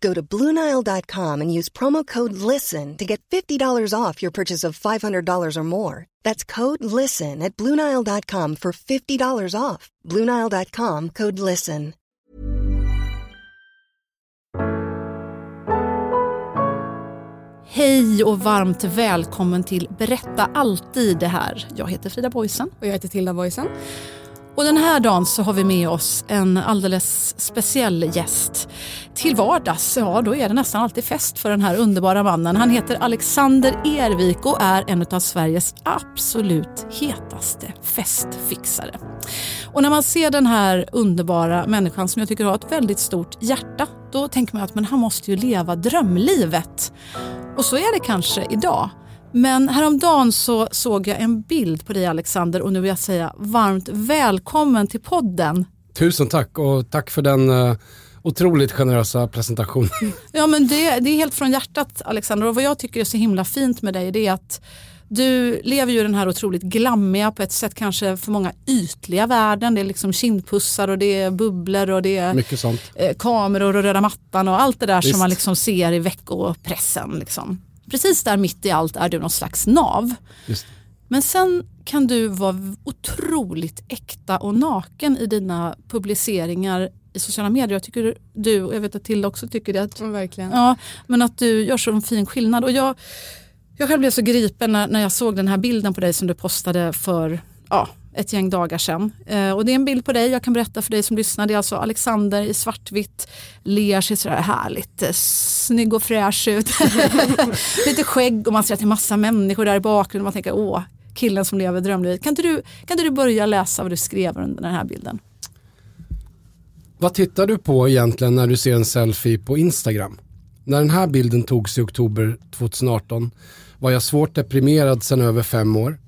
Go to BlueNile.com and use promo code LISTEN to get $50 off your purchase of $500 or more. That's code LISTEN at BlueNile.com for $50 off. BlueNile.com code LISTEN. Hej och varmt välkommen till Berätta alltid det här. Jag heter Frida Boysen. Och jag heter Tilda Boysen. Och den här dagen så har vi med oss en alldeles speciell gäst. Till vardags, ja då är det nästan alltid fest för den här underbara mannen. Han heter Alexander Ervik och är en av Sveriges absolut hetaste festfixare. Och när man ser den här underbara människan som jag tycker har ett väldigt stort hjärta, då tänker man att men han måste ju leva drömlivet. Och så är det kanske idag. Men häromdagen så såg jag en bild på dig Alexander och nu vill jag säga varmt välkommen till podden. Tusen tack och tack för den uh, otroligt generösa presentationen. Ja men det, det är helt från hjärtat Alexander och vad jag tycker är så himla fint med dig det är att du lever ju den här otroligt glammiga, på ett sätt kanske för många ytliga världen. Det är liksom kindpussar och det är bubblor och det är. Eh, kameror och röda mattan och allt det där Visst. som man liksom ser i veckopressen. Liksom precis där mitt i allt är du någon slags nav. Men sen kan du vara otroligt äkta och naken i dina publiceringar i sociala medier. Jag tycker du, och jag vet att Tilda också tycker det. Att, ja, verkligen. Ja, men att du gör så en fin skillnad. Och jag, jag själv blev så gripen när, när jag såg den här bilden på dig som du postade för ja, ett gäng dagar sedan. Eh, och det är en bild på dig, jag kan berätta för dig som lyssnar. Det är alltså Alexander i svartvitt, ler sig sådär härligt, eh, snygg och fräsch ut. Lite skägg och man ser att det är massa människor där i bakgrunden. Man tänker åh, killen som lever drömlivet. Kan inte, du, kan inte du börja läsa vad du skrev under den här bilden? Vad tittar du på egentligen när du ser en selfie på Instagram? När den här bilden togs i oktober 2018 var jag svårt deprimerad sedan över fem år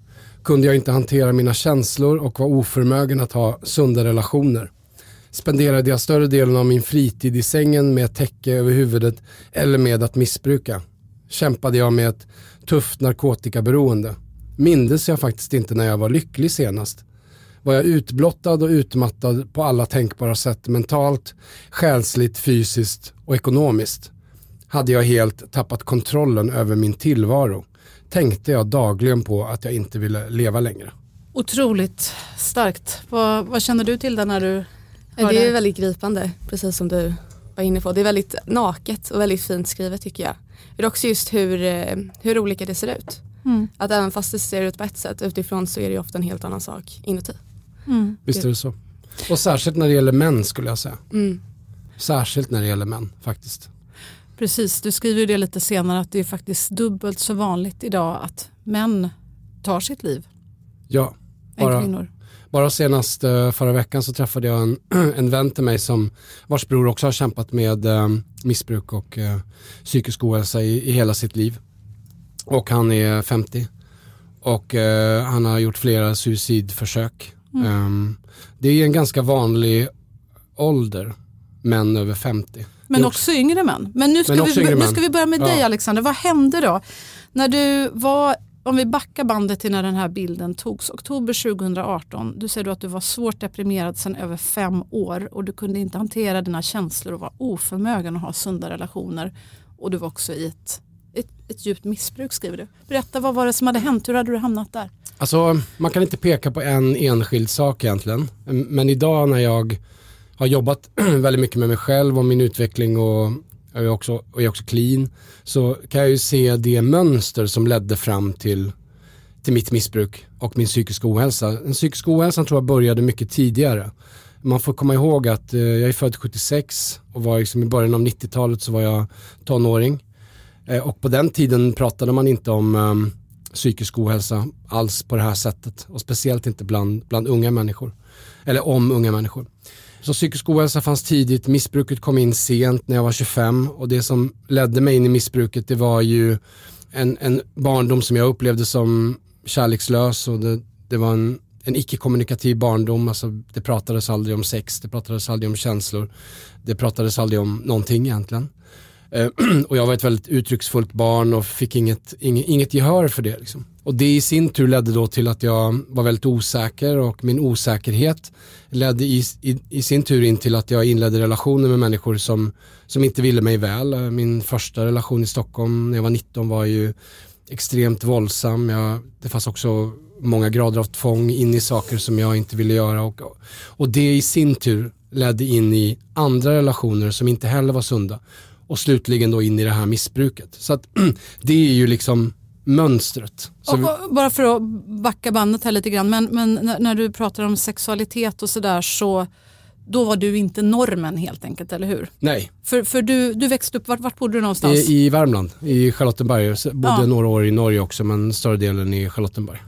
kunde jag inte hantera mina känslor och var oförmögen att ha sunda relationer. Spenderade jag större delen av min fritid i sängen med ett täcke över huvudet eller med att missbruka. Kämpade jag med ett tufft narkotikaberoende. Mindes jag faktiskt inte när jag var lycklig senast. Var jag utblottad och utmattad på alla tänkbara sätt mentalt, själsligt, fysiskt och ekonomiskt. Hade jag helt tappat kontrollen över min tillvaro tänkte jag dagligen på att jag inte ville leva längre. Otroligt starkt. Vad, vad känner du till det när du hör Det är väldigt gripande, precis som du var inne på. Det är väldigt naket och väldigt fint skrivet tycker jag. Det är också just hur, eh, hur olika det ser ut. Mm. Att även fast det ser ut på ett sätt utifrån så är det ofta en helt annan sak inuti. Mm. Visst är det så. Och särskilt när det gäller män skulle jag säga. Mm. Särskilt när det gäller män faktiskt. Precis, du skriver ju det lite senare att det är faktiskt dubbelt så vanligt idag att män tar sitt liv. Ja, bara, bara senast uh, förra veckan så träffade jag en, en vän till mig som vars bror också har kämpat med uh, missbruk och uh, psykisk ohälsa i, i hela sitt liv. Och han är 50 och han har gjort flera suicidförsök. Mm. Um, det är en ganska vanlig ålder, män över 50. Men också yngre män. Men nu ska, Men vi, nu ska vi börja med ja. dig Alexander. Vad hände då? När du var, om vi backar bandet till när den här bilden togs, oktober 2018. Du säger att du var svårt deprimerad sedan över fem år och du kunde inte hantera dina känslor och var oförmögen att ha sunda relationer. Och du var också i ett, ett, ett djupt missbruk skriver du. Berätta, vad var det som hade hänt? Hur hade du hamnat där? Alltså, man kan inte peka på en enskild sak egentligen. Men idag när jag har jobbat väldigt mycket med mig själv och min utveckling och jag är också, och är också clean så kan jag ju se det mönster som ledde fram till, till mitt missbruk och min psykiska ohälsa. Den psykiska ohälsan tror jag började mycket tidigare. Man får komma ihåg att eh, jag är född 76 och var liksom i början av 90-talet så var jag tonåring. Eh, och på den tiden pratade man inte om eh, psykisk ohälsa alls på det här sättet och speciellt inte bland, bland unga människor. Eller om unga människor. Så psykisk ohälsa fanns tidigt, missbruket kom in sent när jag var 25 och det som ledde mig in i missbruket det var ju en, en barndom som jag upplevde som kärlekslös och det, det var en, en icke-kommunikativ barndom. Alltså, det pratades aldrig om sex, det pratades aldrig om känslor, det pratades aldrig om någonting egentligen. Eh, och jag var ett väldigt uttrycksfullt barn och fick inget, inget, inget gehör för det. Liksom. Och det i sin tur ledde då till att jag var väldigt osäker och min osäkerhet ledde i, i, i, sin tur in till att jag inledde relationer med människor som, som inte ville mig väl. Min första relation i Stockholm när jag var 19 var ju extremt våldsam. Jag, det fanns också många grader av tvång in i saker som jag inte ville göra. Och, och det i sin tur ledde in i andra relationer som inte heller var sunda. Och slutligen då in i det här missbruket. Så att det är ju liksom mönstret. Och, och, bara för att backa bandet här lite grann, men, men när, när du pratar om sexualitet och sådär så då var du inte normen helt enkelt, eller hur? Nej. För, för du, du växte upp, vart, vart bodde du någonstans? I, I Värmland, i Charlottenberg. Jag bodde ja. några år i Norge också men större delen i Charlottenberg.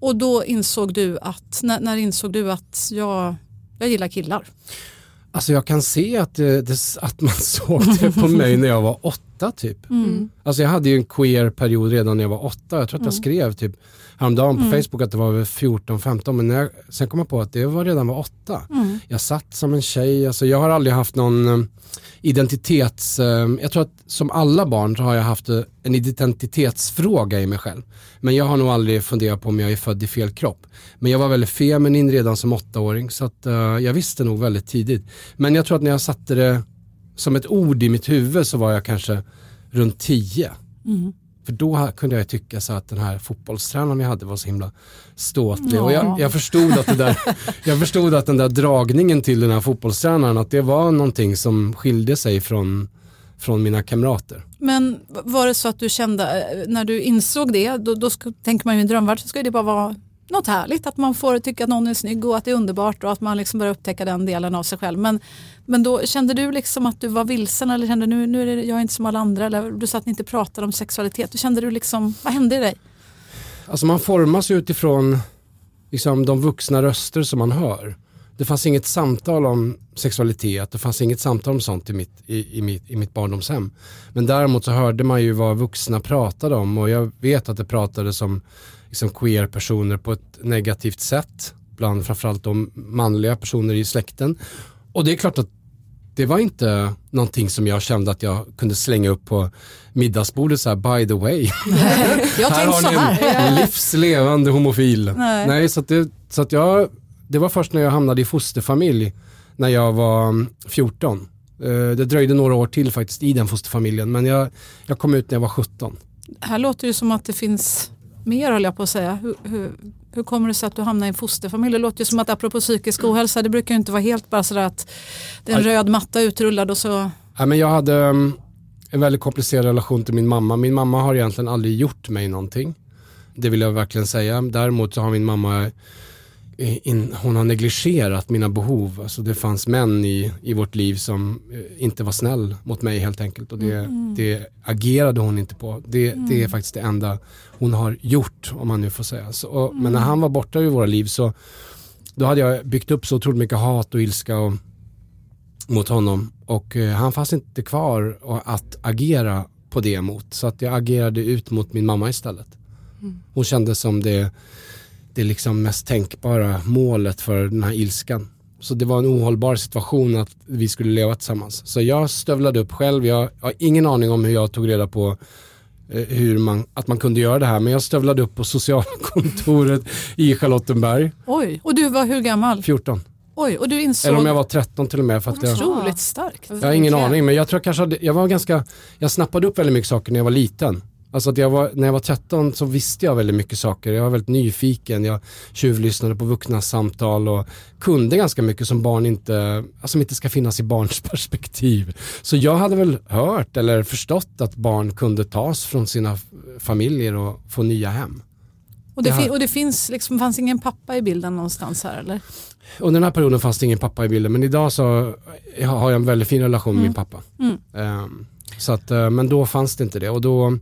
Och då insåg du att, när, när insåg du att jag, jag gillar killar? Alltså jag kan se att, det, att man såg det på mig när jag var åtta typ. Mm. Alltså jag hade ju en queer period redan när jag var åtta. Jag tror att jag mm. skrev typ häromdagen på mm. Facebook att det var 14-15 men jag, sen kom jag på att det var redan var åtta. Mm. Jag satt som en tjej, alltså jag har aldrig haft någon eh, identitets, eh, jag tror att som alla barn så har jag haft eh, en identitetsfråga i mig själv. Men jag har nog aldrig funderat på om jag är född i fel kropp. Men jag var väldigt feminin redan som åttaåring så att jag visste nog väldigt tidigt. Men jag tror att när jag satte det som ett ord i mitt huvud så var jag kanske runt tio. Mm. För då kunde jag tycka så att den här fotbollstränaren vi hade var så himla ståtlig. Ja. Och jag, jag, förstod att det där, jag förstod att den där dragningen till den här fotbollstränaren, att det var någonting som skilde sig från, från mina kamrater. Men var det så att du kände, eh, när du insåg det, då, då ska, tänker man ju i en drömvärld så ska det bara vara något härligt, att man får tycka att någon är snygg och att det är underbart och att man liksom börjar upptäcka den delen av sig själv. Men, men då kände du liksom att du var vilsen eller kände nu, nu är det, jag är inte som alla andra eller du sa att ni inte pratade om sexualitet. Då kände du liksom, vad hände i dig? Alltså man formas utifrån liksom, de vuxna röster som man hör. Det fanns inget samtal om sexualitet, det fanns inget samtal om sånt i mitt, i, i, mitt, i mitt barndomshem. Men däremot så hörde man ju vad vuxna pratade om och jag vet att det pratades om liksom queer-personer på ett negativt sätt. Bland framförallt de manliga personer i släkten. Och det är klart att det var inte någonting som jag kände att jag kunde slänga upp på middagsbordet så här by the way. jag här har ni en livslevande homofil. Nej, Nej så, att det, så att jag, det var först när jag hamnade i fosterfamilj när jag var 14. Eh, det dröjde några år till faktiskt i den fosterfamiljen men jag, jag kom ut när jag var 17. Här låter det som att det finns mer höll jag på att säga. Hur, hur, hur kommer det sig att du hamnar i en fosterfamilj? Det låter ju som att apropå psykisk ohälsa, det brukar ju inte vara helt bara sådär att det är en röd matta utrullad och så. Ja, men jag hade um, en väldigt komplicerad relation till min mamma. Min mamma har egentligen aldrig gjort mig någonting. Det vill jag verkligen säga. Däremot så har min mamma in, hon har negligerat mina behov. Alltså det fanns män i, i vårt liv som eh, inte var snäll mot mig helt enkelt och det, mm. det agerade hon inte på. Det, mm. det är mm. faktiskt det enda hon har gjort om man nu får säga. Så, och, mm. Men när han var borta ur våra liv så då hade jag byggt upp så otroligt mycket hat och ilska och, mot honom och eh, han fanns inte kvar att agera på det mot. Så att jag agerade ut mot min mamma istället. Mm. Hon kände som det det liksom mest tänkbara målet för den här ilskan. Så det var en ohållbar situation att vi skulle leva tillsammans. Så jag stövlade upp själv, jag har ingen aning om hur jag tog reda på eh, hur man, att man kunde göra det här. Men jag stövlade upp på socialkontoret i Charlottenberg. Oj, och du var hur gammal? 14. Oj, och du insåg... Eller om jag var 13 till och med. För att Otroligt jag... starkt. Jag har ingen aning, men jag tror kanske jag var ganska, jag snappade upp väldigt mycket saker när jag var liten. Alltså att jag var, när jag var 13 så visste jag väldigt mycket saker. Jag var väldigt nyfiken, jag tjuvlyssnade på vuxnas samtal och kunde ganska mycket som barn inte, alltså inte ska finnas i barns perspektiv. Så jag hade väl hört eller förstått att barn kunde tas från sina familjer och få nya hem. Och det, och det finns liksom, fanns ingen pappa i bilden någonstans här eller? Under den här perioden fanns det ingen pappa i bilden men idag så har jag en väldigt fin relation med mm. min pappa. Mm. Um, så att, uh, men då fanns det inte det och då,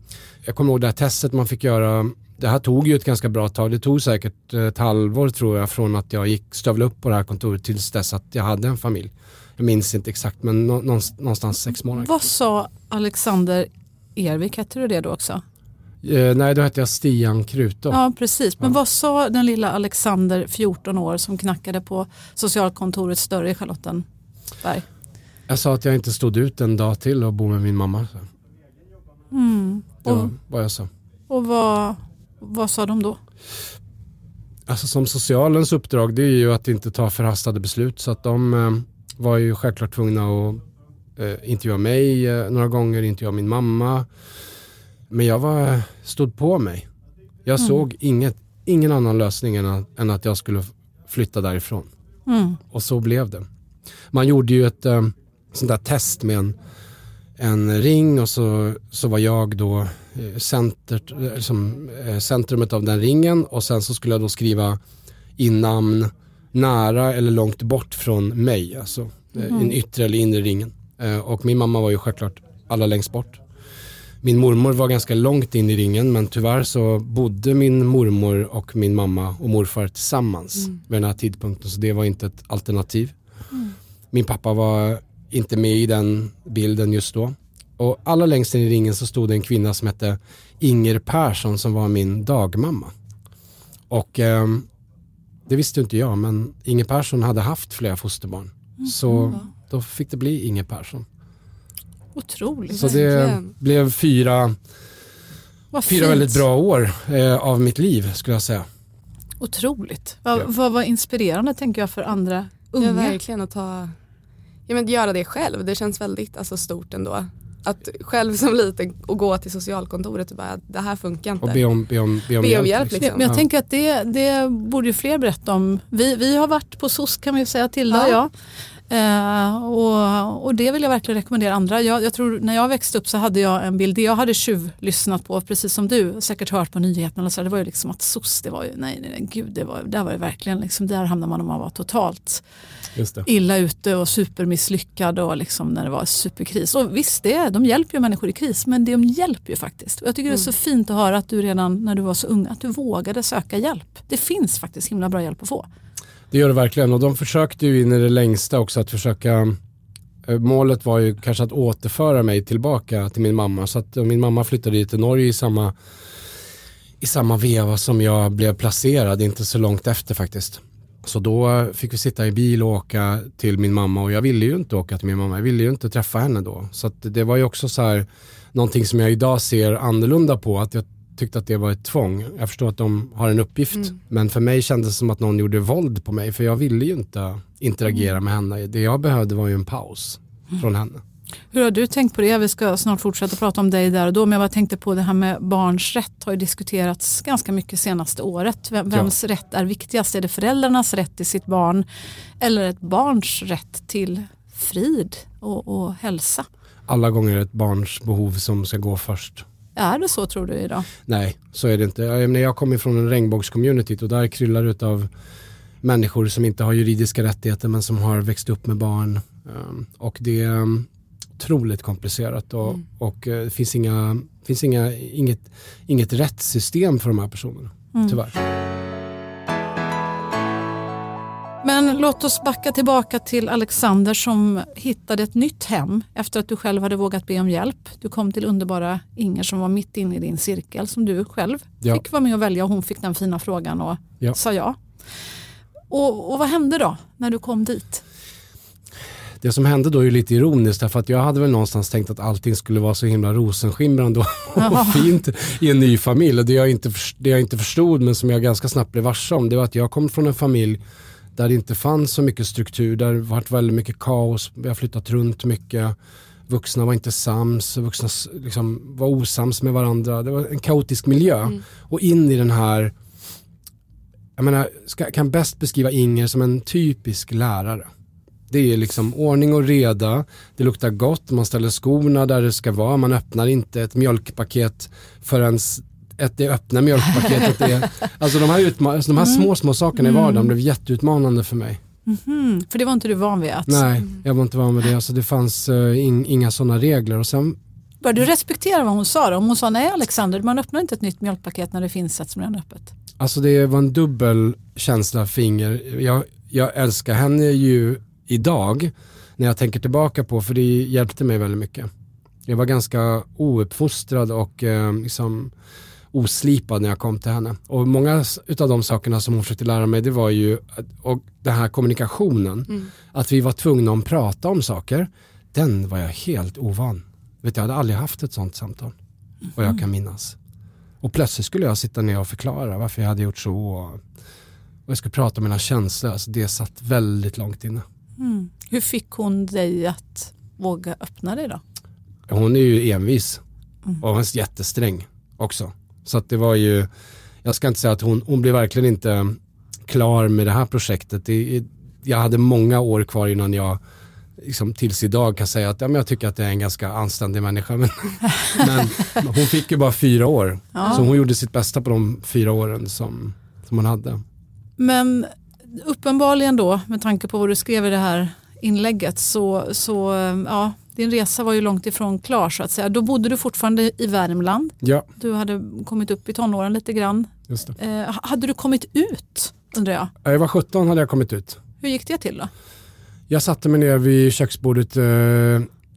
jag kommer ihåg det här testet man fick göra, det här tog ju ett ganska bra tag, det tog säkert ett halvår tror jag från att jag gick stövla upp på det här kontoret tills dess att jag hade en familj. Jag minns inte exakt men någonstans sex månader. Vad sa Alexander Ervik, hette du det då också? Eh, nej, då hette jag Stian Krutå. Ja, precis. Men ja. vad sa den lilla Alexander, 14 år, som knackade på socialkontorets dörr i Charlottenberg? Jag sa att jag inte stod ut en dag till och bo med min mamma. Mm. Det var vad jag sa. Och vad, vad sa de då? Alltså som socialens uppdrag det är ju att inte ta förhastade beslut så att de eh, var ju självklart tvungna att eh, intervjua mig eh, några gånger, intervjua min mamma. Men jag var, stod på mig. Jag mm. såg inget, ingen annan lösning än att, än att jag skulle flytta därifrån. Mm. Och så blev det. Man gjorde ju ett äh, sånt där test med en, en ring och så, så var jag då eh, center, liksom, eh, centrumet av den ringen och sen så skulle jag då skriva in namn nära eller långt bort från mig, alltså mm. den yttre eller inre ringen. Eh, och min mamma var ju självklart allra längst bort. Min mormor var ganska långt in i ringen men tyvärr så bodde min mormor och min mamma och morfar tillsammans mm. vid den här tidpunkten så det var inte ett alternativ. Mm. Min pappa var inte med i den bilden just då. Och allra längst in i ringen så stod det en kvinna som hette Inger Persson som var min dagmamma. Och eh, det visste inte jag men Inger Persson hade haft flera fosterbarn. Mm. Så då fick det bli Inger Persson. Otroligt. Så det verkligen. blev fyra, fyra väldigt bra år eh, av mitt liv skulle jag säga. Otroligt. Vad, ja. vad var inspirerande tänker jag för andra unga. Ja, verkligen att ta, ja, men göra det själv. Det känns väldigt alltså, stort ändå. Att själv som liten och gå till socialkontoret och bara det här funkar inte. Och be om, be om, be om, be om hjälp. Liksom. Men jag ja. tänker att det, det borde ju fler berätta om. Vi, vi har varit på SOS kan vi säga, Tilda och jag. Eh, och, och, det vill jag verkligen rekommendera andra. Jag, jag, tror när jag växte upp så hade jag en bild, det jag hade tjuvlyssnat på, precis som du, säkert hört på nyheterna, så det var ju liksom att SOS, det var ju, nej, nej, nej gud, det var, där var det verkligen, liksom, där hamnade man om man var totalt illa ute och supermisslyckad och liksom när det var superkris. Och visst, det, de hjälper ju människor i kris, men de hjälper ju faktiskt. Och jag tycker mm. det är så mm. fint att höra att du redan när du var så ung, att du vågade söka hjälp. Det finns faktiskt himla bra hjälp att få. Det gör det verkligen och de försökte ju in i det längsta också att försöka eh, Målet var ju kanske att återföra mig tillbaka till min mamma. Så att eh, min mamma flyttade ju till Norge i samma, i samma veva som jag blev placerad, inte så långt efter faktiskt. Så då eh, fick vi sitta i bil och åka till min mamma och jag ville ju inte åka till min mamma. Jag ville ju inte träffa henne då. Så det var ju också så här någonting som jag idag ser annorlunda på. Att jag tyckte att det var ett tvång. Jag förstår att de har en uppgift mm. men för mig kändes det som att någon gjorde våld på mig för jag ville ju inte interagera mm. med henne. Det jag behövde var ju en paus mm. från henne. Hur har du tänkt på det? Vi ska snart fortsätta prata om dig där och då. Men jag bara tänkte på det här med barns rätt har ju diskuterats ganska mycket senaste året. Vems ja. rätt är viktigast? Är det föräldrarnas rätt till sitt barn eller ett barns rätt till frid och, och hälsa? Alla gånger ett barns behov som ska gå först. Är det så tror du idag? Nej, så är det inte. Jag, jag kommer från en regnbågscommunity och där kryllar det av människor som inte har juridiska rättigheter men som har växt upp med barn. Ehm, och det är um, otroligt komplicerat och, mm. och eh, det finns, inga, finns inga, inget, inget rättssystem för de här personerna, mm. tyvärr. Men låt oss backa tillbaka till Alexander som hittade ett nytt hem efter att du själv hade vågat be om hjälp. Du kom till underbara Inger som var mitt inne i din cirkel som du själv ja. fick vara med och välja och hon fick den fina frågan och ja. sa ja. Och, och vad hände då när du kom dit? det som hände då är lite ironiskt därför att jag hade väl någonstans tänkt att allting skulle vara så himla rosenskimrande och fint i en ny familj. Och det jag, inte, det jag inte förstod men som jag ganska snabbt blev varse om det var att jag kom från en familj där det inte fanns så mycket struktur, där det varit väldigt mycket kaos, vi har flyttat runt mycket. vuxna var inte sams, vuxna liksom var osams med varandra. Det var en kaotisk miljö. Mm. Och in i den här, jag menar, ska, kan bäst beskriva Inger som en typisk lärare. Det är liksom ordning och reda, det luktar gott, man ställer skorna där det ska vara, man öppnar inte ett mjölkpaket förrän ett, det öppna mjölkpaketet är, alltså de här, utma- alltså de här små, små sakerna i vardagen mm. blev jätteutmanande för mig. Mm, för det var inte du van vid? Att... Nej, jag var inte van vid det. Alltså det fanns uh, in, inga sådana regler. Och sen... Började du respektera vad hon sa då? Om hon sa nej Alexander, man öppnar inte ett nytt mjölkpaket när det finns ett som redan är öppet. Alltså det var en dubbel känsla för Inger. Jag, jag älskar henne ju idag när jag tänker tillbaka på för det hjälpte mig väldigt mycket. Jag var ganska ouppfostrad och eh, liksom oslipad när jag kom till henne. Och många av de sakerna som hon försökte lära mig det var ju och den här kommunikationen. Mm. Att vi var tvungna att prata om saker. Den var jag helt ovan. Vet, jag hade aldrig haft ett sånt samtal. Mm. Vad jag kan minnas. Och plötsligt skulle jag sitta ner och förklara varför jag hade gjort så. Och, och jag skulle prata om mina känslor. Alltså det satt väldigt långt inne. Mm. Hur fick hon dig att våga öppna dig då? Hon är ju envis mm. och hon är jättesträng också. Så att det var ju, jag ska inte säga att hon, hon blev verkligen inte klar med det här projektet. Det, jag hade många år kvar innan jag liksom, tills idag kan säga att ja, men jag tycker att det är en ganska anständig människa. Men, men hon fick ju bara fyra år. Ja. Så hon gjorde sitt bästa på de fyra åren som, som hon hade. Men uppenbarligen då, med tanke på vad du skrev i det här inlägget, så, så ja, din resa var ju långt ifrån klar så att säga. Då bodde du fortfarande i Värmland. Ja. Du hade kommit upp i tonåren lite grann. Just det. Eh, hade du kommit ut undrar jag? Jag var 17 hade jag kommit ut. Hur gick det till då? Jag satte mig ner vid köksbordet eh,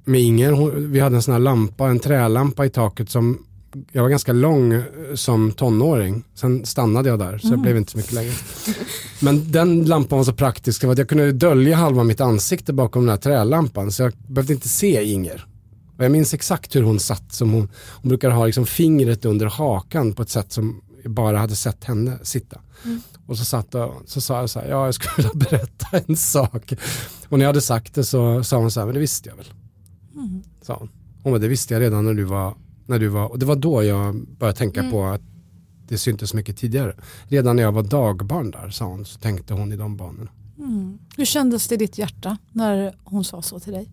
med Inger. vi hade en sån här lampa, en trälampa i taket som jag var ganska lång eh, som tonåring. Sen stannade jag där så mm. jag blev inte så mycket längre. Men den lampan var så praktisk att jag kunde dölja halva mitt ansikte bakom den här trälampan så jag behövde inte se Inger. Och jag minns exakt hur hon satt. Som hon, hon brukar ha liksom fingret under hakan på ett sätt som jag bara hade sett henne sitta. Mm. Och så satt och så sa jag så här, ja jag skulle vilja berätta en sak. Och när jag hade sagt det så sa hon så här, men det visste jag väl. Mm. Sa hon. Hon bara, det visste jag redan när du var när du var, och det var då jag började tänka mm. på att det syntes mycket tidigare. Redan när jag var dagbarn där sa hon, så tänkte hon i de banorna. Mm. Hur kändes det i ditt hjärta när hon sa så till dig?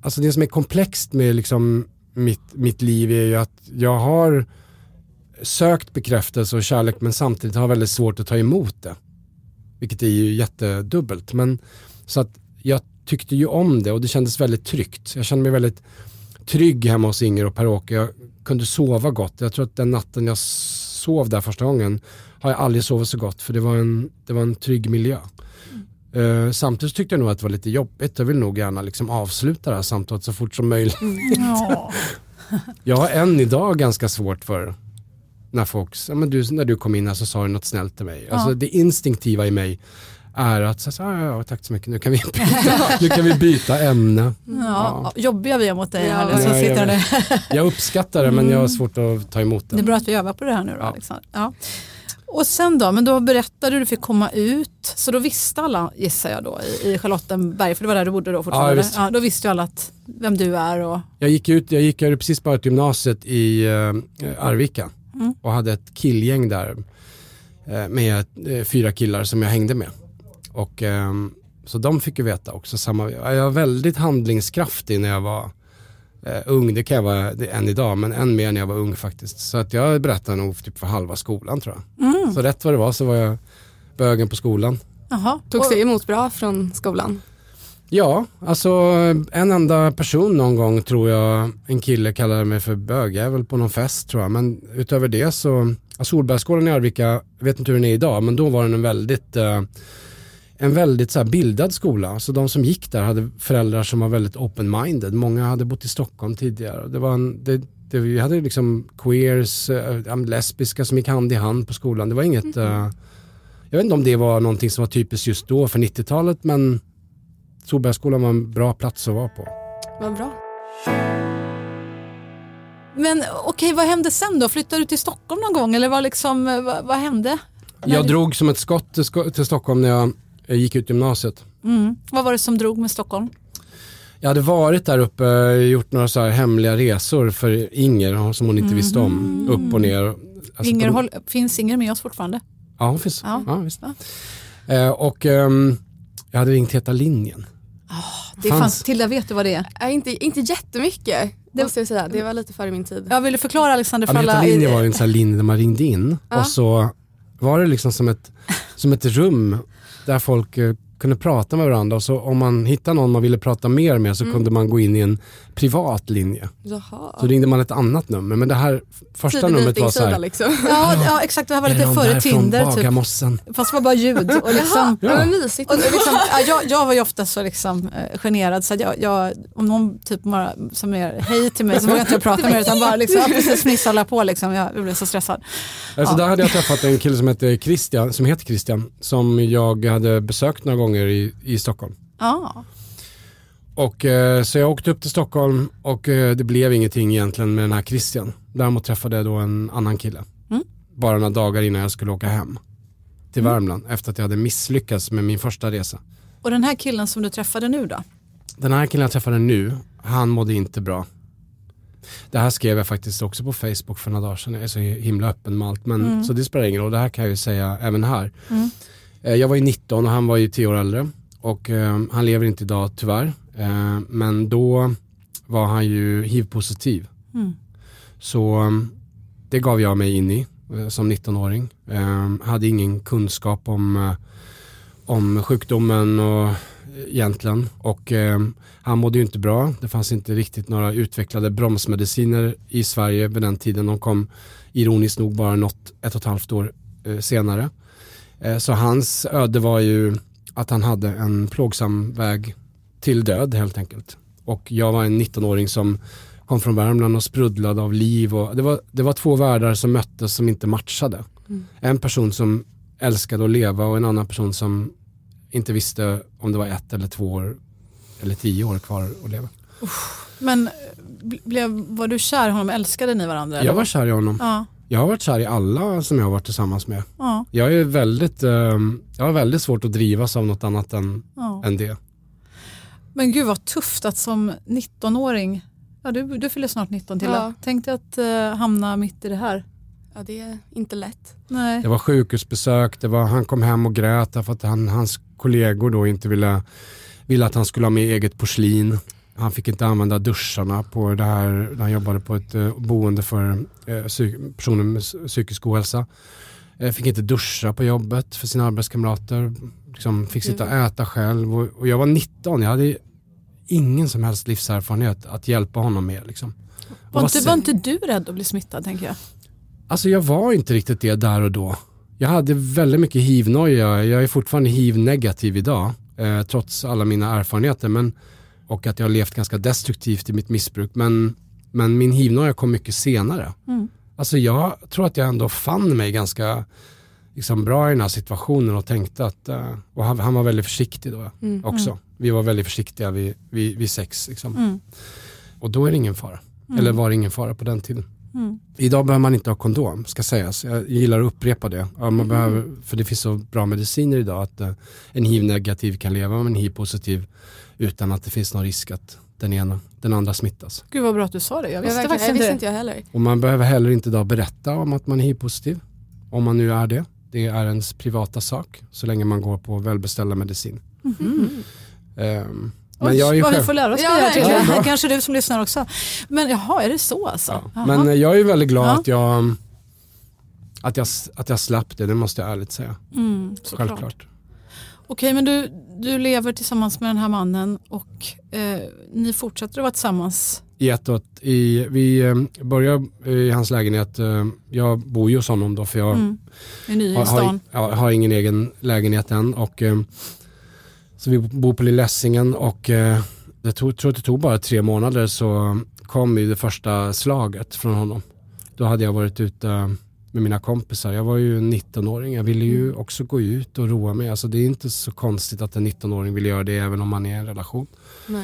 Alltså det som är komplext med liksom mitt, mitt liv är ju att jag har sökt bekräftelse och kärlek men samtidigt har väldigt svårt att ta emot det. Vilket är ju jättedubbelt. Men, så att jag tyckte ju om det och det kändes väldigt tryggt. Jag kände mig väldigt trygg hemma hos Inger och Per-Åke. Jag kunde sova gott. Jag tror att den natten jag sov där första gången har jag aldrig sovit så gott för det var en, det var en trygg miljö. Uh, samtidigt tyckte jag nog att det var lite jobbigt. Jag vill nog gärna liksom avsluta det här samtalet så fort som möjligt. Mm. jag har än idag ganska svårt för när folk, ja, men du, när du kom in här så sa du något snällt till mig. Alltså, ja. Alltså det instinktiva i mig är att så, ah, ja, tack så mycket, nu kan vi byta, nu kan vi byta ämne. Ja, ja. Jobbiga vi är mot dig här. Ja, sitter jag, jag uppskattar det men jag har svårt att ta emot det. Det är bra att vi övar på det här nu då. Ja. Alexander. Ja. Och sen då, men då berättade du, du fick komma ut, så då visste alla gissar jag då i, i Charlottenberg, för det var där du bodde då fortfarande. Ja, ja, då visste ju alla att, vem du är. Och... Jag gick ut, jag gick jag precis bara till gymnasiet i uh, Arvika mm. och hade ett killgäng där uh, med uh, fyra killar som jag hängde med. Och, eh, så de fick ju veta också samma, jag var väldigt handlingskraftig när jag var eh, ung, det kan jag vara än idag, men än mer när jag var ung faktiskt. Så att jag berättade nog typ för halva skolan tror jag. Mm. Så rätt vad det var så var jag bögen på skolan. Jaha, togs det emot bra från skolan? Ja, alltså en enda person någon gång tror jag en kille kallade mig för bögjävel på någon fest tror jag. Men utöver det så, Solbergsskolan i Arvika, jag vet inte hur den är idag, men då var den en väldigt eh, en väldigt så bildad skola. Så de som gick där hade föräldrar som var väldigt open-minded. Många hade bott i Stockholm tidigare. Det var en, det, det, vi hade liksom queers, äh, lesbiska som gick hand i hand på skolan. Det var inget, mm. äh, jag vet inte om det var någonting som var typiskt just då för 90-talet men Solbergsskolan var en bra plats att vara på. Vad bra. Men okej, okay, vad hände sen då? Flyttade du till Stockholm någon gång eller vad, liksom, vad, vad hände? Jag drog som ett skott till, till Stockholm när jag jag gick ut gymnasiet. Mm. Vad var det som drog med Stockholm? Jag hade varit där uppe, gjort några så här hemliga resor för Inger som hon inte visste om. Upp och ner. Alltså Inger, håll, finns Inger med oss fortfarande? Ja, hon finns. Ja. Ja. visst. Ja. Eh, och ehm, jag hade ringt Heta linjen. Det Fanns- fanns. Tilda, vet du vad det är? Äh, inte, inte jättemycket måste jag säga. Det var lite före min tid. Jag ville förklara Alexander Ja, för men Heta alla. linjen var en sån här linje där man ringde in Ja. och så var det liksom som ett, som ett rum där folk eh, kunde prata med varandra så om man hittade någon man ville prata mer med så Mm. kunde man gå in i en privat linje. Jaha. Så ringde man ett annat nummer men det här första Tidig numret var så här. liksom. Ja, ja exakt, det här var "Är det lite före Tinder. Typ. Bagarmossen?" Fast det var bara ljud. Och liksom, Ja, och liksom, ja, jag, jag var ju ofta så liksom, eh, generad så att jag, jag, om någon typ bara som är hej till mig så vågar jag inte prata med er utan bara liksom, precis fnissar på liksom. Jag blev så stressad. Alltså Ja. där hade jag träffat en kille som heter Christian, som heter Christian, som jag hade besökt några gånger i, i Stockholm. Ja. Och, eh, så jag åkte upp till Stockholm och eh, det blev ingenting egentligen med den här Christian. Däremot träffade jag då en annan kille. Mm. Bara några dagar innan jag skulle åka hem till Värmland efter att jag hade misslyckats med min första resa. Och den här killen som du träffade nu då? Den här killen jag träffade nu, han mådde inte bra. Det här skrev jag faktiskt också på Facebook för några dagar sedan. Jag är så himla öppen med allt. Men, Så det spelar ingen roll, det här kan jag ju säga även här. Mm. Eh, Jag var ju 19 och han var ju 10 år äldre. Och eh, han lever inte idag tyvärr. Eh, men då var han ju hiv-positiv. Mm. Så eh, det gav jag mig in i eh, som 19-åring. Eh, hade ingen kunskap om, om sjukdomen och egentligen. Och eh, han mådde ju inte bra. Det fanns inte riktigt några utvecklade bromsmediciner i Sverige vid den tiden. De kom ironiskt nog bara något ett och ett halvt år eh, senare. Eh, så hans öde var ju att han hade en plågsam väg till död helt enkelt. Och jag var en 19-åring som kom från Värmland och sprudlade av liv. Och det, var, det var två världar som möttes som inte matchade. En person som älskade att leva och en annan person som inte visste om det var ett eller två år eller tio år kvar att leva. Men bl- blev, var du kär i honom? Älskade ni varandra? eller? Jag var kär i honom. Ja. Jag har varit kär i alla som jag har varit tillsammans med. Ja. Jag är väldigt, eh, jag har väldigt svårt att drivas av något annat än, ja. än det. Men gud vad tufft att som 19-åring, ja, du, du fyller snart 19 till Ja. Tänk dig att eh, hamna mitt i det här. Ja, det är inte lätt. Nej. Det var sjukhusbesök, det var, han kom hem och grät därför att han, hans kollegor då inte ville, ville att han skulle ha med eget porslin. Han fick inte använda duscharna på det här, han jobbade på ett eh, boende för eh, personer med psykisk ohälsa. Eh, fick inte duscha på jobbet för sina arbetskamrater. Liksom fick sitta och äta själv. Och, och jag var 19, jag hade ingen som helst livserfarenhet att hjälpa honom med. Liksom. Var, inte, var inte du rädd att bli smittad tänker jag? Alltså jag var inte riktigt det där och då. Jag hade väldigt mycket hiv-noja. Jag är fortfarande hiv-negativ idag. Eh, trots alla mina erfarenheter. Men, och att jag har levt ganska destruktivt i mitt missbruk. Men, men min hiv-noja kom mycket senare. Mm. Alltså jag tror att jag ändå fann mig ganska liksom, bra i den här situationen och tänkte att, eh, och han, han var väldigt försiktig då Mm. också. Vi var väldigt försiktiga vid, vid, vid sex. Liksom. Mm. Och då är det ingen fara. Eller var det ingen fara på den tiden. Mm. Idag behöver man inte ha kondom, ska sägas. Jag gillar att upprepa det. Ja, man behöver, för det finns så bra mediciner idag att eh, en hiv-negativ kan leva med en hiv-positiv utan att det finns någon risk att den ena, den andra smittas. Gud vad bra att du sa det. Jag Jag, visste verkligen, faktiskt jag inte visste det. inte jag heller. Och man behöver heller inte idag berätta om att man är hiv-positiv. Om man nu är det. Det är ens privata sak så länge man går på välbeställda medicin. Ehm, men Oj, jag är ju vad vi själv... får lära oss Ja, det här. Ja. Kanske du som lyssnar också. Men jaha, är det så alltså? Ja. Men eh, jag är ju väldigt glad Ja. att jag att jag, att jag slapp det, det måste jag ärligt säga. mm. Självklart. Okej, men du, du lever tillsammans med den här mannen och eh, ni fortsätter att vara tillsammans. I ett och ett, i, vi eh, börjar i hans lägenhet, eh, jag bor ju hos honom då för jag Mm. Har, har, har ingen egen lägenhet än. Och, eh, så vi bor på Lilla Essingen och eh, jag tror, tror att det tog bara tre månader så kom ju det första slaget från honom. Då hade jag varit ute med mina kompisar. Jag var ju en 19-åring. Jag ville ju också gå ut och roa mig. Alltså det är inte så konstigt att en 19-åring vill göra det även om man är i en relation.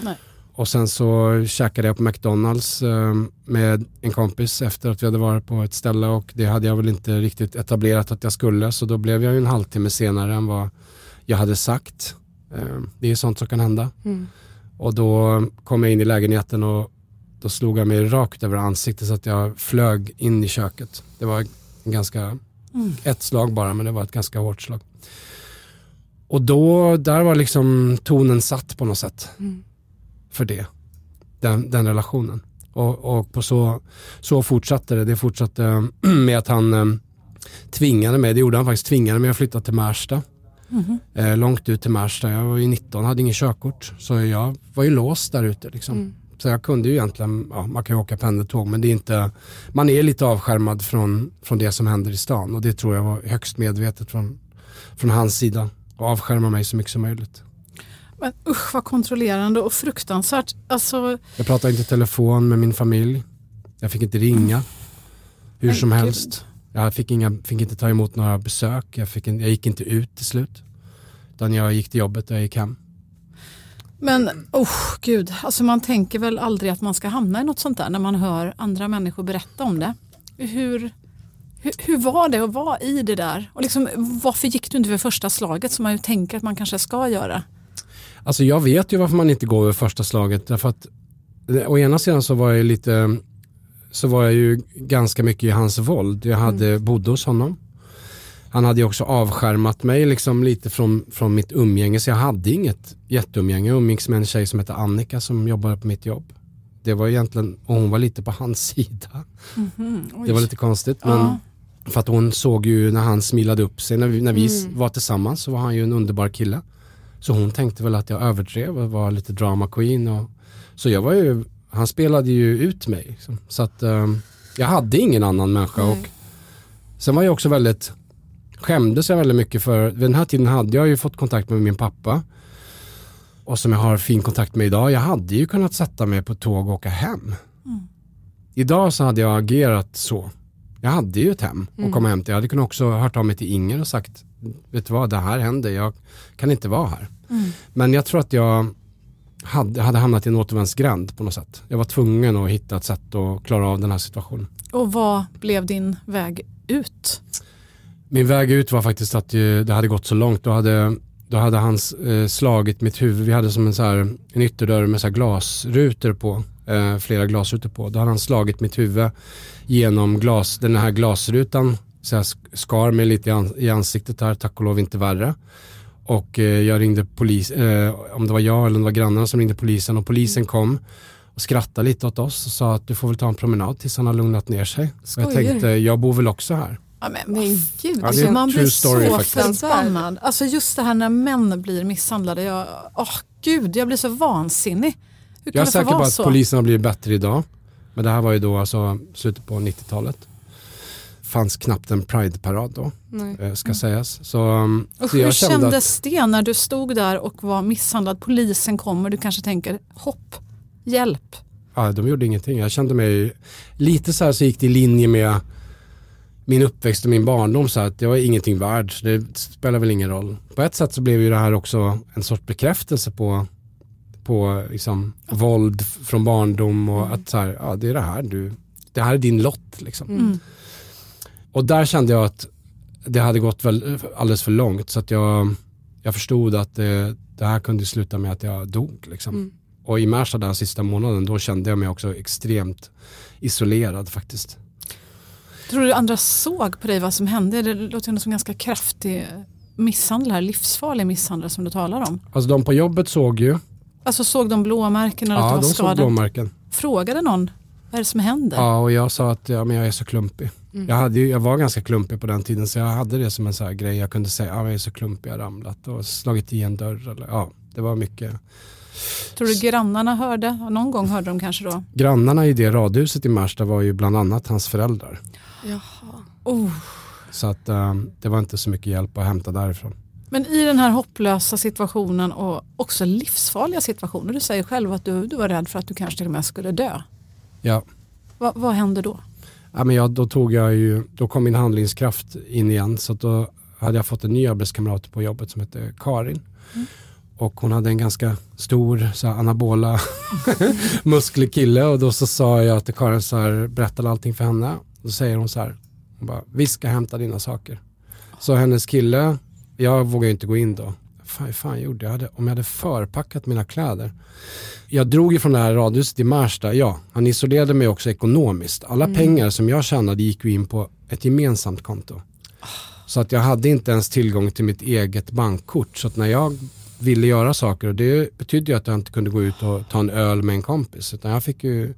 Nej. Och sen så käkade jag på McDonalds eh, med en kompis efter att vi hade varit på ett ställe och det hade jag väl inte riktigt etablerat att jag skulle så då blev jag ju en halvtimme senare än vad jag hade sagt. Eh, det är sånt som kan hända. Mm. Och då kom jag in i lägenheten och då slog jag mig rakt över ansiktet så att jag flög in i köket. Det var ganska, ett slag bara men det var ett ganska hårt slag. Och då, där var liksom tonen satt på något sätt. För det. Den, den relationen. Och, och på så, så fortsatte det. Det fortsatte med att han eh, tvingade mig, det gjorde han faktiskt, tvingade mig att flytta till Märsta. Eh, långt ut till Märsta. Jag var ju 19, hade ingen körkort. Så jag var ju låst där ute liksom. Så jag kunde ju egentligen, ja, man kan ju åka pendeltåg men det är inte, man är lite avskärmad från, från det som händer i stan och det tror jag var högst medvetet från, från hans sida. Och avskärma mig så mycket som möjligt. Men usch vad kontrollerande och fruktansvärt. Alltså, Jag pratade inte telefon med min familj. Jag fick inte ringa hur som helst. Jag fick, inga, fick inte ta emot några besök. Jag, fick en, jag gick inte ut till slut. Utan jag gick till jobbet och jag gick hem. men oh, gud, alltså man tänker väl aldrig att man ska hamna i något sånt där när man hör andra människor berätta om det. Hur, hur, hur var det att vara i det där? Och liksom, varför gick du inte för första slaget som man ju tänker att man kanske ska göra? Alltså jag vet ju varför man inte går över första slaget. Därför att eh, å ena sidan så var jag lite så var jag ju ganska mycket i hans våld. Jag hade, bodde hos honom. Han hade ju också avskärmat mig liksom lite från, från mitt umgänge så jag hade inget jätteumgänge. Jag umgicks med en tjej som heter Annika som jobbade på mitt jobb. Det var egentligen, och hon var lite på hans sida. Det var lite konstigt. Men Ja. För att hon såg ju när han smilade upp sig, när vi, när vi var tillsammans så var han ju en underbar kille. Så hon tänkte väl att jag överdrev och var lite drama queen. Och, så jag var ju, han spelade ju ut mig. Liksom. Så att ehm, jag hade ingen annan människa. Och sen var jag också väldigt, skämdes jag väldigt mycket för, vid den här tiden hade jag ju fått kontakt med min pappa. Och som jag har fin kontakt med idag. Jag hade ju kunnat sätta mig på tåg och åka hem. Idag så hade jag agerat så. Jag hade ju ett hem och komma hem till. Jag hade kunnat också hört av mig till Inger och sagt, vet du vad, det här händer, jag kan inte vara här. Men jag tror att jag hade, hade hamnat i en återvändsgränd på något sätt. Jag var tvungen att hitta ett sätt att klara av den här situationen. Och vad blev din väg ut? Min väg ut var faktiskt att det hade gått så långt. Då hade, då hade han eh, slagit mitt huvud. Vi hade som en, så här, en ytterdörr med så glasrutor på. Eh, flera glasrutor på. Då hade han slagit mitt huvud genom glas, den här glasrutan. Så jag sk- skar mig lite i, an, i ansiktet här, tack och lov inte värre. Och eh, jag ringde polis, eh, om det var jag eller om det var grannarna som ringde polisen och polisen kom och skrattade lite åt oss och sa att du får väl ta en promenad tills han har lugnat ner sig. Och jag Skojar tänkte, jag bor väl också här. Ja, men, Men gud. Alltså, man blir story så förbannad. Alltså just det här när män blir misshandlade. Jag, åh gud, jag blir så vansinnig. Hur kan Jag är säker på vara att så? polisen har blivit bättre idag. Men det här var ju då alltså slutet på 90-talet. Fanns knappt en Pride-parad då, Nej. eh, ska sägas. Så, Och så hur jag kände att, kändes det när du stod där och var misshandlad? Polisen kommer, du kanske tänker hopp, hjälp. ja, de gjorde ingenting. Jag kände mig lite så här så gick det i linje med min uppväxt och min barndom så att jag var ingenting värd. så Det spelar väl ingen roll. På ett sätt så blev ju det här också en sorts bekräftelse på, på liksom, våld f- från barndom och att så här, ja, det är det här du, det här är din lott liksom. Mm. Och där kände jag att det hade gått väl alldeles för långt så att jag, jag förstod att det, det här kunde sluta med att jag dog. Liksom. Mm. Och i Märsta den sista månaden då kände jag mig också extremt isolerad faktiskt. Tror du andra såg på dig vad som hände? Det låter ändå som ganska kraftig misshandel här, livsfarlig misshandel som du talar om. Alltså de på jobbet såg ju, Alltså såg de blåmärken eller att ja du de var såg skadad? blåmärken. Frågade någon vad är det som händer? Ja och jag sa att ja, men jag är så klumpig. Mm. Jag, hade jag var ganska klumpig på den tiden så jag hade det som en så här grej jag kunde säga, ja, jag är så klumpig, jag har ramlat och slagit i en dörr. Eller, ja, det var mycket. Tror du grannarna hörde? Någon gång hörde de kanske då? Grannarna i det radhuset i Märsta var ju bland annat hans föräldrar. Jaha. Oh. Så att um, det var inte så mycket hjälp att hämta därifrån. Men i den här hopplösa situationen och också livsfarliga situationer. Du säger själv att du, du var rädd för att du kanske till och med skulle dö. Ja, Va, vad hände då? Ja men jag, då tog jag ju, då kom min handlingskraft in igen. Så att då hade jag fått en ny arbetskamrat på jobbet som hette Karin. Och hon hade en ganska stor så här, anabola musklig kille och då så sa jag till Karin så här, berättade allting för henne. Då säger hon så här, hon bara, vi ska hämta dina saker. Så hennes kille, jag vågar inte gå in då. Fan, fan gjorde jag? Hade, om jag hade förpackat mina kläder. Jag drog ju från det här radhuset i Märsta, ja, han isolerade mig också ekonomiskt. Alla mm. pengar som jag tjänade gick ju in på ett gemensamt konto. Så att jag hade inte ens tillgång till mitt eget bankkort. Så att när jag ville göra saker, och det betydde ju att jag inte kunde gå ut och ta en öl med en kompis. Utan jag fick ju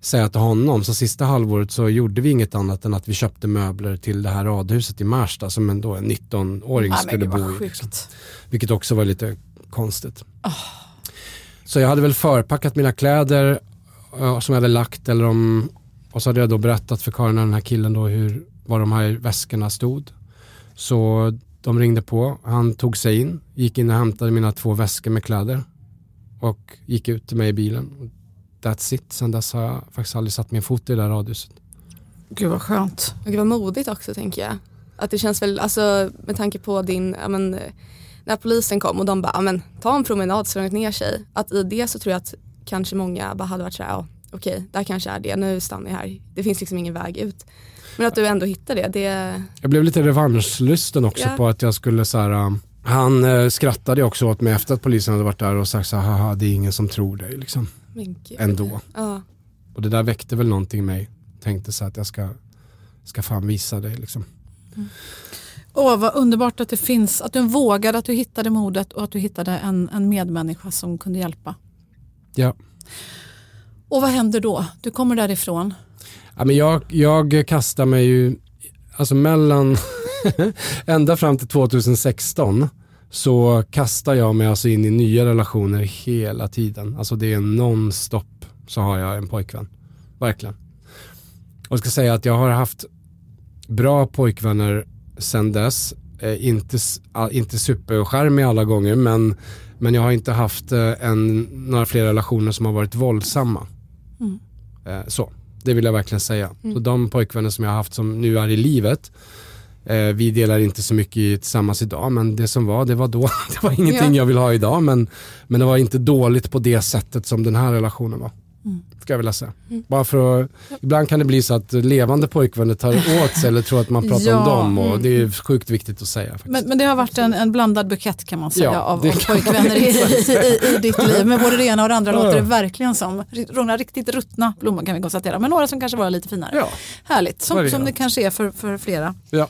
säga till honom, så sista halvåret så gjorde vi inget annat än att vi köpte möbler till det här radhuset i Märsta som en, en 19-åring skulle bo i. Liksom. Vilket också var lite konstigt. Oh. Så jag hade väl förpackat mina kläder uh, som jag hade lagt eller om, och så hade jag då berättat för Karin och den här killen då hur, var de här väskorna stod. Så de ringde på, han tog sig in, gick in och hämtade mina två väskor med kläder och gick ut till mig i bilen. That's it, sen dess har jag faktiskt aldrig satt min fot i det där radhuset. Gud vad skönt. Och det var modigt också tänker jag. Att det känns väl, alltså med tanke på din, ja, men, när polisen kom och de bara, men, ta en promenad så långt ner sig. Att i det så tror jag att kanske många bara hade varit såhär, ja okej, okay, där kanske är det, nu stannar jag här. Det finns liksom ingen väg ut. Men att du ändå hittade det, det... Jag blev lite revanschlysten också ja. på att jag skulle så här, um, han eh, skrattade också åt mig efter att polisen hade varit där och sagt så här, haha det är ingen som tror dig liksom. Ändå. Ja. Och det där väckte väl någonting i mig. Tänkte så att jag ska, ska fan visa dig liksom. Mm. Åh, vad underbart att det finns, att du vågade, att du hittade modet och att du hittade en, en medmänniska som kunde hjälpa. Ja. Och vad händer då? Du kommer därifrån. Ja, men jag, jag kastar mig ju, alltså mellan, ända fram till 2016 så kastar jag mig alltså in i nya relationer hela tiden. Alltså det är nonstop så har jag en pojkvän. Verkligen. Och jag ska säga att jag har haft bra pojkvänner sen dess. Eh, inte, inte superskärmiga alla gånger men, men jag har inte haft eh, en, några fler relationer som har varit våldsamma. Mm. Eh, så. Det vill jag verkligen säga. Mm. Så de pojkvänner som jag har haft som nu är i livet, vi delar inte så mycket tillsammans idag, men det som var, det var då. Det var ingenting ja. jag vill ha idag, men, men det var inte dåligt på det sättet som den här relationen var. Mm. Ska jag vilja säga. Mm. Bara för att, ibland kan det bli så att levande pojkvänner tar åt sig eller tror att man pratar ja. om dem och mm. det är sjukt viktigt att säga. Men, men, det har varit en, en blandad bukett kan man säga ja, av, av pojkvänner i, i, i, ditt liv. Med både det ena och det andra låter det verkligen som. Några riktigt ruttna blommor kan vi konstatera, men några som kanske var lite finare. Ja. Härligt, som, som det kanske är för, för flera. Ja.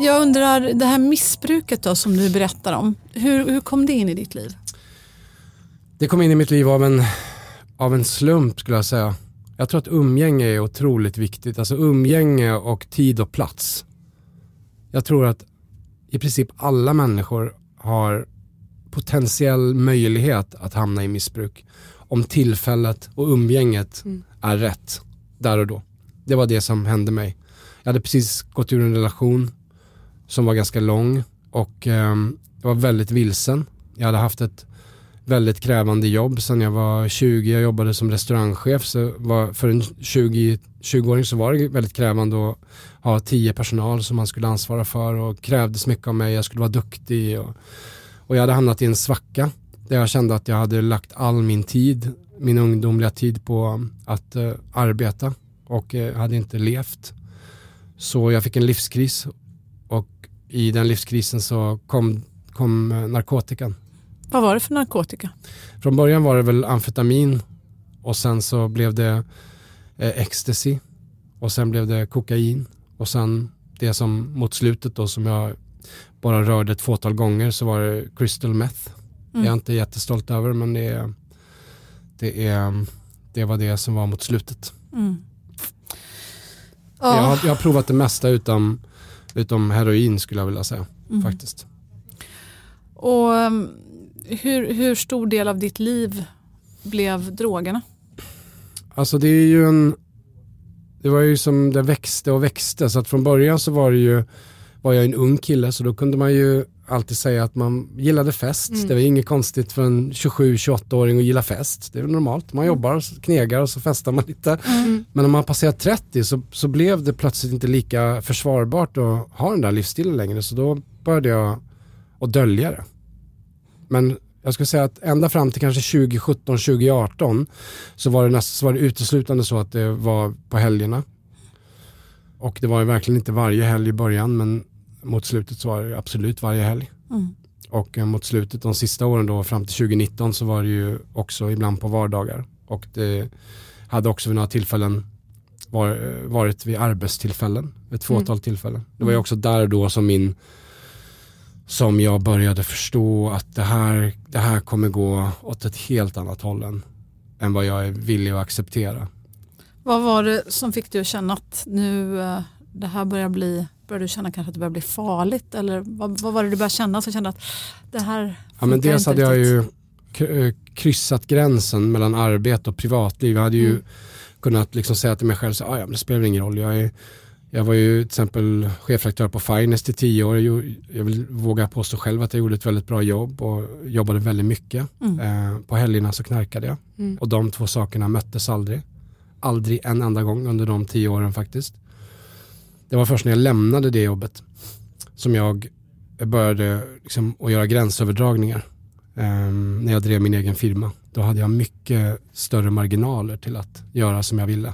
Jag undrar, det här missbruket då som du berättar om, hur, hur kom det in i ditt liv? Det kom in i mitt liv av en, av en slump skulle jag säga. Jag tror att umgänge är otroligt viktigt. Alltså umgänge och tid och plats. Jag tror att i princip alla människor har potentiell möjlighet att hamna i missbruk. Om tillfället och umgänget mm. är rätt där och då. Det var det som hände mig. Jag hade precis gått ur en relation som var ganska lång och eh, jag var väldigt vilsen. Jag hade haft ett väldigt krävande jobb sen jag var 20. Jag jobbade som restaurangchef. Så var, för en 20, 20-åring så var det väldigt krävande att ha tio personal som man skulle ansvara för och krävdes mycket av mig. Jag skulle vara duktig och, och jag hade hamnat i en svacka där jag kände att jag hade lagt all min tid, min ungdomliga tid på att eh, arbeta och eh, hade inte levt. Så jag fick en livskris i den livskrisen så kom, kom uh, narkotikan vad var det för narkotika? Från början var det väl amfetamin och sen så blev det eh, ecstasy och sen blev det kokain och sen det som mot slutet då som jag bara rörde ett fåtal gånger så var det crystal meth. Mm. Jag är inte jättestolt över men det, det, är, det var det som var mot slutet. Mm. Oh. Jag, har, jag, har, provat det mesta utom, utom heroin skulle jag vilja säga. Mm. Faktiskt. Och um, hur, hur stor del av ditt liv blev drogerna? Alltså det är ju en, det var ju som det växte och växte så att från början så var det ju, var jag en ung kille så då kunde man ju alltid säga att man gillade fest. Mm. Det var inget konstigt för en 27-28-åring att gilla fest. Det är normalt. Man mm. jobbar, knegar och så festar man lite. Mm. Men när man passerat 30 så, så blev det plötsligt inte lika försvarbart att ha den där livsstilen längre. Så då började jag att dölja det. Men jag skulle säga att ända fram till kanske 2017, 2018 så var det, näst, så var det uteslutande så att det var på helgerna. Och det var ju verkligen inte varje helg i början men mot slutet så var det absolut varje helg. Mm. Och eh, mot slutet de sista åren då fram till 2019 så var det ju också ibland på vardagar. Och det hade också vid några tillfällen var, eh, varit vid arbetstillfällen, ett fåtal mm. tillfällen. Det var ju också där då som min som jag började förstå att det här, det här kommer gå åt ett helt annat håll än, än vad jag är villig att acceptera. Vad var det som fick dig att känna att nu eh, det här börjar bli, börjar du känna kanske att det börjar bli farligt eller vad, vad var det du började känna som kände att det här Ja men dels hade jag ju eh, kryssat gränsen mellan arbete och privatliv. Jag hade ju mm. kunnat liksom säga till mig själv, så, ah, ja, men det spelar ingen roll, jag är jag var ju till exempel chefredaktör på Finest i tio år. Jag vill våga påstå själv att jag gjorde ett väldigt bra jobb och jobbade väldigt mycket. Mm. Eh, på helgerna så knarkade jag. Mm. Och de två sakerna möttes aldrig. Aldrig en enda gång under de tio åren faktiskt. Det var först när jag lämnade det jobbet som jag började liksom att göra gränsöverdragningar. Eh, när jag drev min egen firma. Då hade jag mycket större marginaler till att göra som jag ville.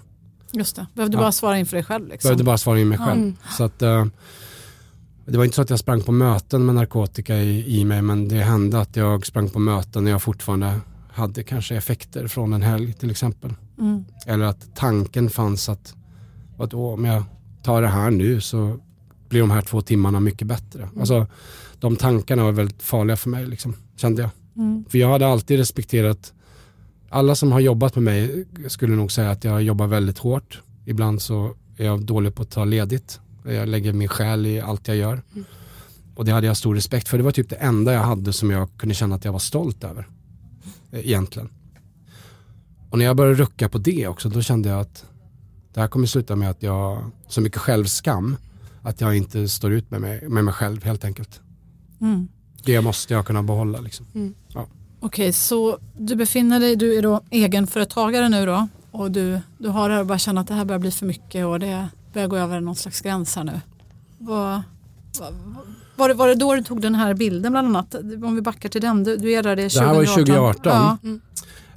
Just det, behövde ja. bara svara inför dig själv. Liksom. Behövde bara svara inför mig själv. Mm. Så att, uh, det var inte så att jag sprang på möten med narkotika i, i mig men det hände att jag sprang på möten när jag fortfarande hade kanske effekter från en helg till exempel. Mm. Eller att tanken fanns att, att om jag tar det här nu så blir de här två timmarna mycket bättre. Mm. Alltså, de tankarna var väldigt farliga för mig, liksom, kände jag. Mm. För jag hade alltid respekterat alla som har jobbat med mig skulle nog säga att jag jobbar väldigt hårt. Ibland så är jag dålig på att ta ledigt. Jag lägger min själ i allt jag gör. Mm. Och det hade jag stor respekt för. Det var typ det enda jag hade som jag kunde känna att jag var stolt över. Eh, egentligen. Och när jag började rucka på det också, då kände jag att det här kommer sluta med att jag, så mycket självskam, att jag inte står ut med mig, med mig själv helt enkelt. Mm. Det måste jag kunna behålla. Liksom. Mm. Ja. Okej, så du befinner dig, du är då egenföretagare nu då och du, du har det här och bara känner att det här börjar bli för mycket och det börjar gå över någon slags gräns här nu. Vad, vad, var, det, var det då du tog den här bilden bland annat? Om vi backar till den, du, du ärrade 2018. Det här var 2018. Ja. Mm.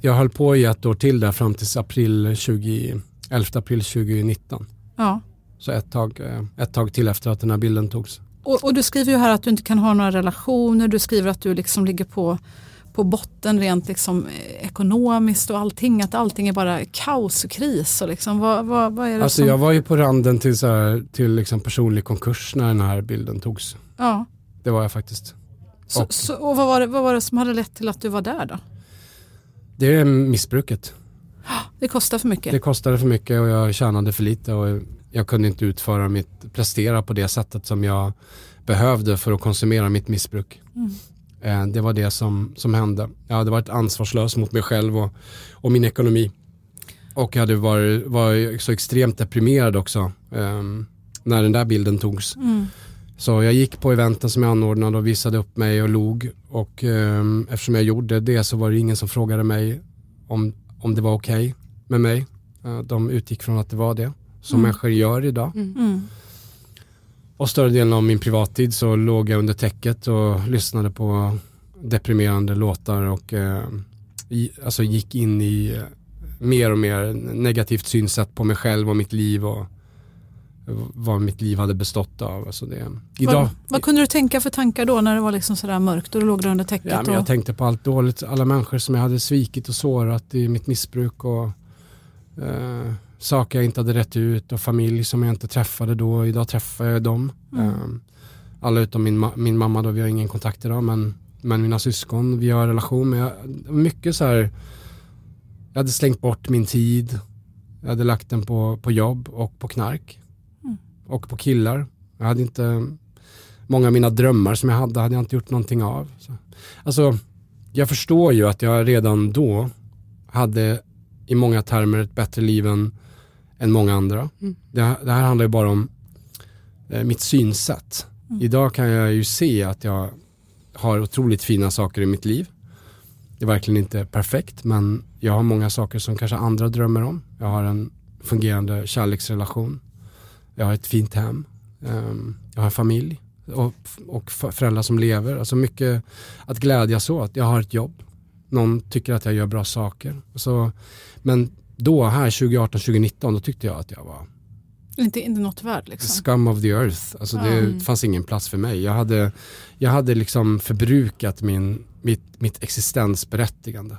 Jag höll på i ett år till där fram till april 20, 11 april 2019. Ja. Så ett tag, eh, ett tag till efter att den här bilden togs. Och, och, du skriver ju här att du inte kan ha några relationer, du skriver att du liksom ligger på på botten rent liksom eh, ekonomiskt och allting. Att allting är bara kaos och kris. Och liksom, vad, vad, vad är det alltså som... Jag var ju på randen till, så här, till liksom personlig konkurs när den här bilden togs. Ja. Det var jag faktiskt. Så, och, så, och vad, var det, vad var det som hade lett till att du var där då? Det är missbruket. Det kostar för mycket? Det kostade för mycket och jag tjänade för lite och jag kunde inte utföra mitt, prestera på det sättet som jag behövde för att konsumera mitt missbruk. Mm. Eh, det var det som, som hände. Jag hade varit ansvarslös mot mig själv och, och min ekonomi. Och jag hade varit, var så extremt deprimerad också um, när den där bilden togs. Mm. Så jag gick på eventen som jag anordnade och visade upp mig och log. Och um, eftersom jag gjorde det så var det ingen som frågade mig om, om det var okej okay med mig. Uh, de utgick från att det var det, som mm. människor gör idag. Mm. mm. Och större delen av min privattid så låg jag under täcket och lyssnade på deprimerande låtar och eh, i, alltså gick in i eh, mer och mer negativt synsätt på mig själv och mitt liv och vad mitt liv hade bestått av. Alltså det, idag, vad, vad kunde du tänka för tankar då när det var liksom sådär mörkt och du låg under täcket? Ja, men jag tänkte på allt dåligt, alla människor som jag hade svikit och sårat i mitt missbruk och eh, saker jag inte hade rätt ut och familj som jag inte träffade då. Idag träffar jag dem. Mm. Um, alla utom min, min mamma då, vi har ingen kontakt idag men, men mina syskon, vi har relation med. Mycket så här, jag hade slängt bort min tid. Jag hade lagt den på, på jobb och på knark. Och på killar. Jag hade inte, många av mina drömmar som jag hade, hade jag inte gjort någonting av. Så. Alltså, jag förstår ju att jag redan då hade i många termer ett bättre liv än än många andra. Mm. Det, det, här handlar ju bara om eh, mitt synsätt. Mm. Idag kan jag ju se att jag har otroligt fina saker i mitt liv. Det är verkligen inte perfekt men jag har många saker som kanske andra drömmer om. Jag har en fungerande kärleksrelation. Jag har ett fint hem. Um, jag har en familj och, och föräldrar som lever. Alltså mycket att glädjas åt. Jag har ett jobb. Någon tycker att jag gör bra saker. Så, men då här 2018-2019 då tyckte jag att jag var Inte, inte något värd liksom. scum of the earth. Alltså det fanns ingen plats för mig. Jag hade, jag hade liksom förbrukat min, mitt, mitt existensberättigande.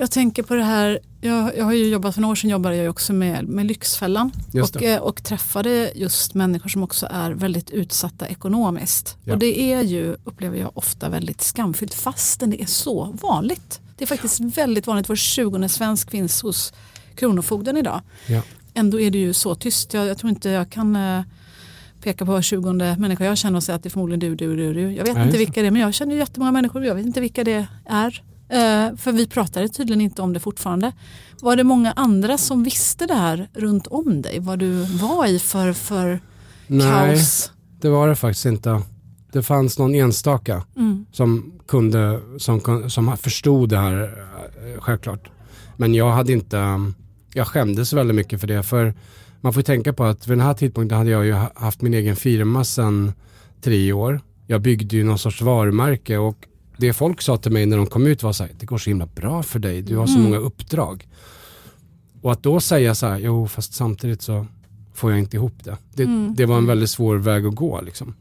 Jag tänker på det här, jag, jag har ju jobbat, för några år sedan jobbade jag också med, med Lyxfällan och, eh, och träffade just människor som också är väldigt utsatta ekonomiskt. Ja. Och det är ju, upplever jag, ofta väldigt skamfyllt fastän det är så vanligt. Det är faktiskt väldigt vanligt, var 20 svensk finns hos Kronofogden idag. Ja. Ändå är det ju så tyst. Jag, jag tror inte jag kan eh, peka på var 20 människa jag känner och säga att det är förmodligen du, du, du, du. Jag vet Nej, inte vilka det är men jag känner ju jättemånga människor och jag vet inte vilka det är. Eh, för vi pratade tydligen inte om det fortfarande. Var det många andra som visste det här runt om dig? Vad du var i för, för Nej, kaos? det var det faktiskt inte. Det fanns någon enstaka Mm. som kunde, som, som förstod det här eh, självklart. Men jag hade inte, jag skämdes väldigt mycket för det. För man får tänka på att vid den här tidpunkten hade jag ju ha- haft min egen firma sedan tre år. Jag byggde ju någon sorts varumärke och det folk sa till mig när de kom ut var så här, det går så himla bra för dig, du har så många uppdrag. Och att då säga så här, jo fast samtidigt så får jag inte ihop det. Det, det var en väldigt svår väg att gå liksom.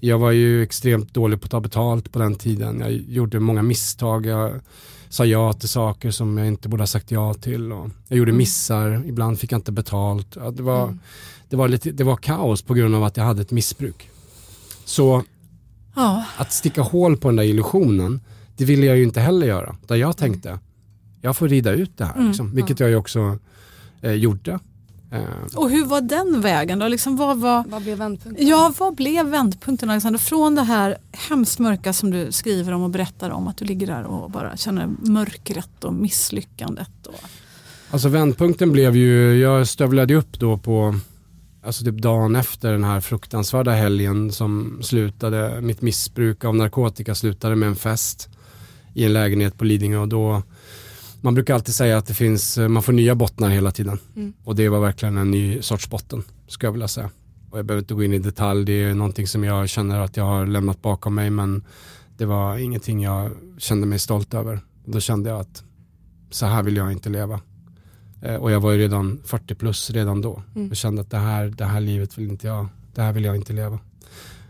Jag var ju extremt dålig på att ta betalt på den tiden. Jag gjorde många misstag. Jag sa ja till saker som jag inte borde ha sagt ja till. Och jag gjorde missar, ibland fick jag inte betalt. Ja, det, var, det, var lite, det var kaos på grund av att jag hade ett missbruk. Så Ja, att sticka hål på den där illusionen, det ville jag ju inte heller göra. Där jag tänkte, jag får rida ut det här. Liksom, vilket jag ju också eh, gjorde. Eh, och hur var den vägen då? Liksom, vad var, Vad blev vändpunkten? Ja, vad blev vändpunkten Alexander? Från det här hemskt mörka som du skriver om och berättar om att du ligger där och bara känner mörkret och misslyckandet. Och... Alltså vändpunkten blev ju, jag stövlade upp då på, alltså typ dagen efter den här fruktansvärda helgen som slutade, mitt missbruk av narkotika slutade med en fest i en lägenhet på Lidingö och då, man brukar alltid säga att det finns, man får nya bottnar hela tiden. Och det var verkligen en ny sorts botten, ska jag vilja säga. Och jag behöver inte gå in i detalj, det är någonting som jag känner att jag har lämnat bakom mig men det var ingenting jag kände mig stolt över. Då kände jag att så här vill jag inte leva. Eh, Och jag var ju redan 40 plus redan då. Jag kände att det här, det här livet vill inte jag, det här vill jag inte leva.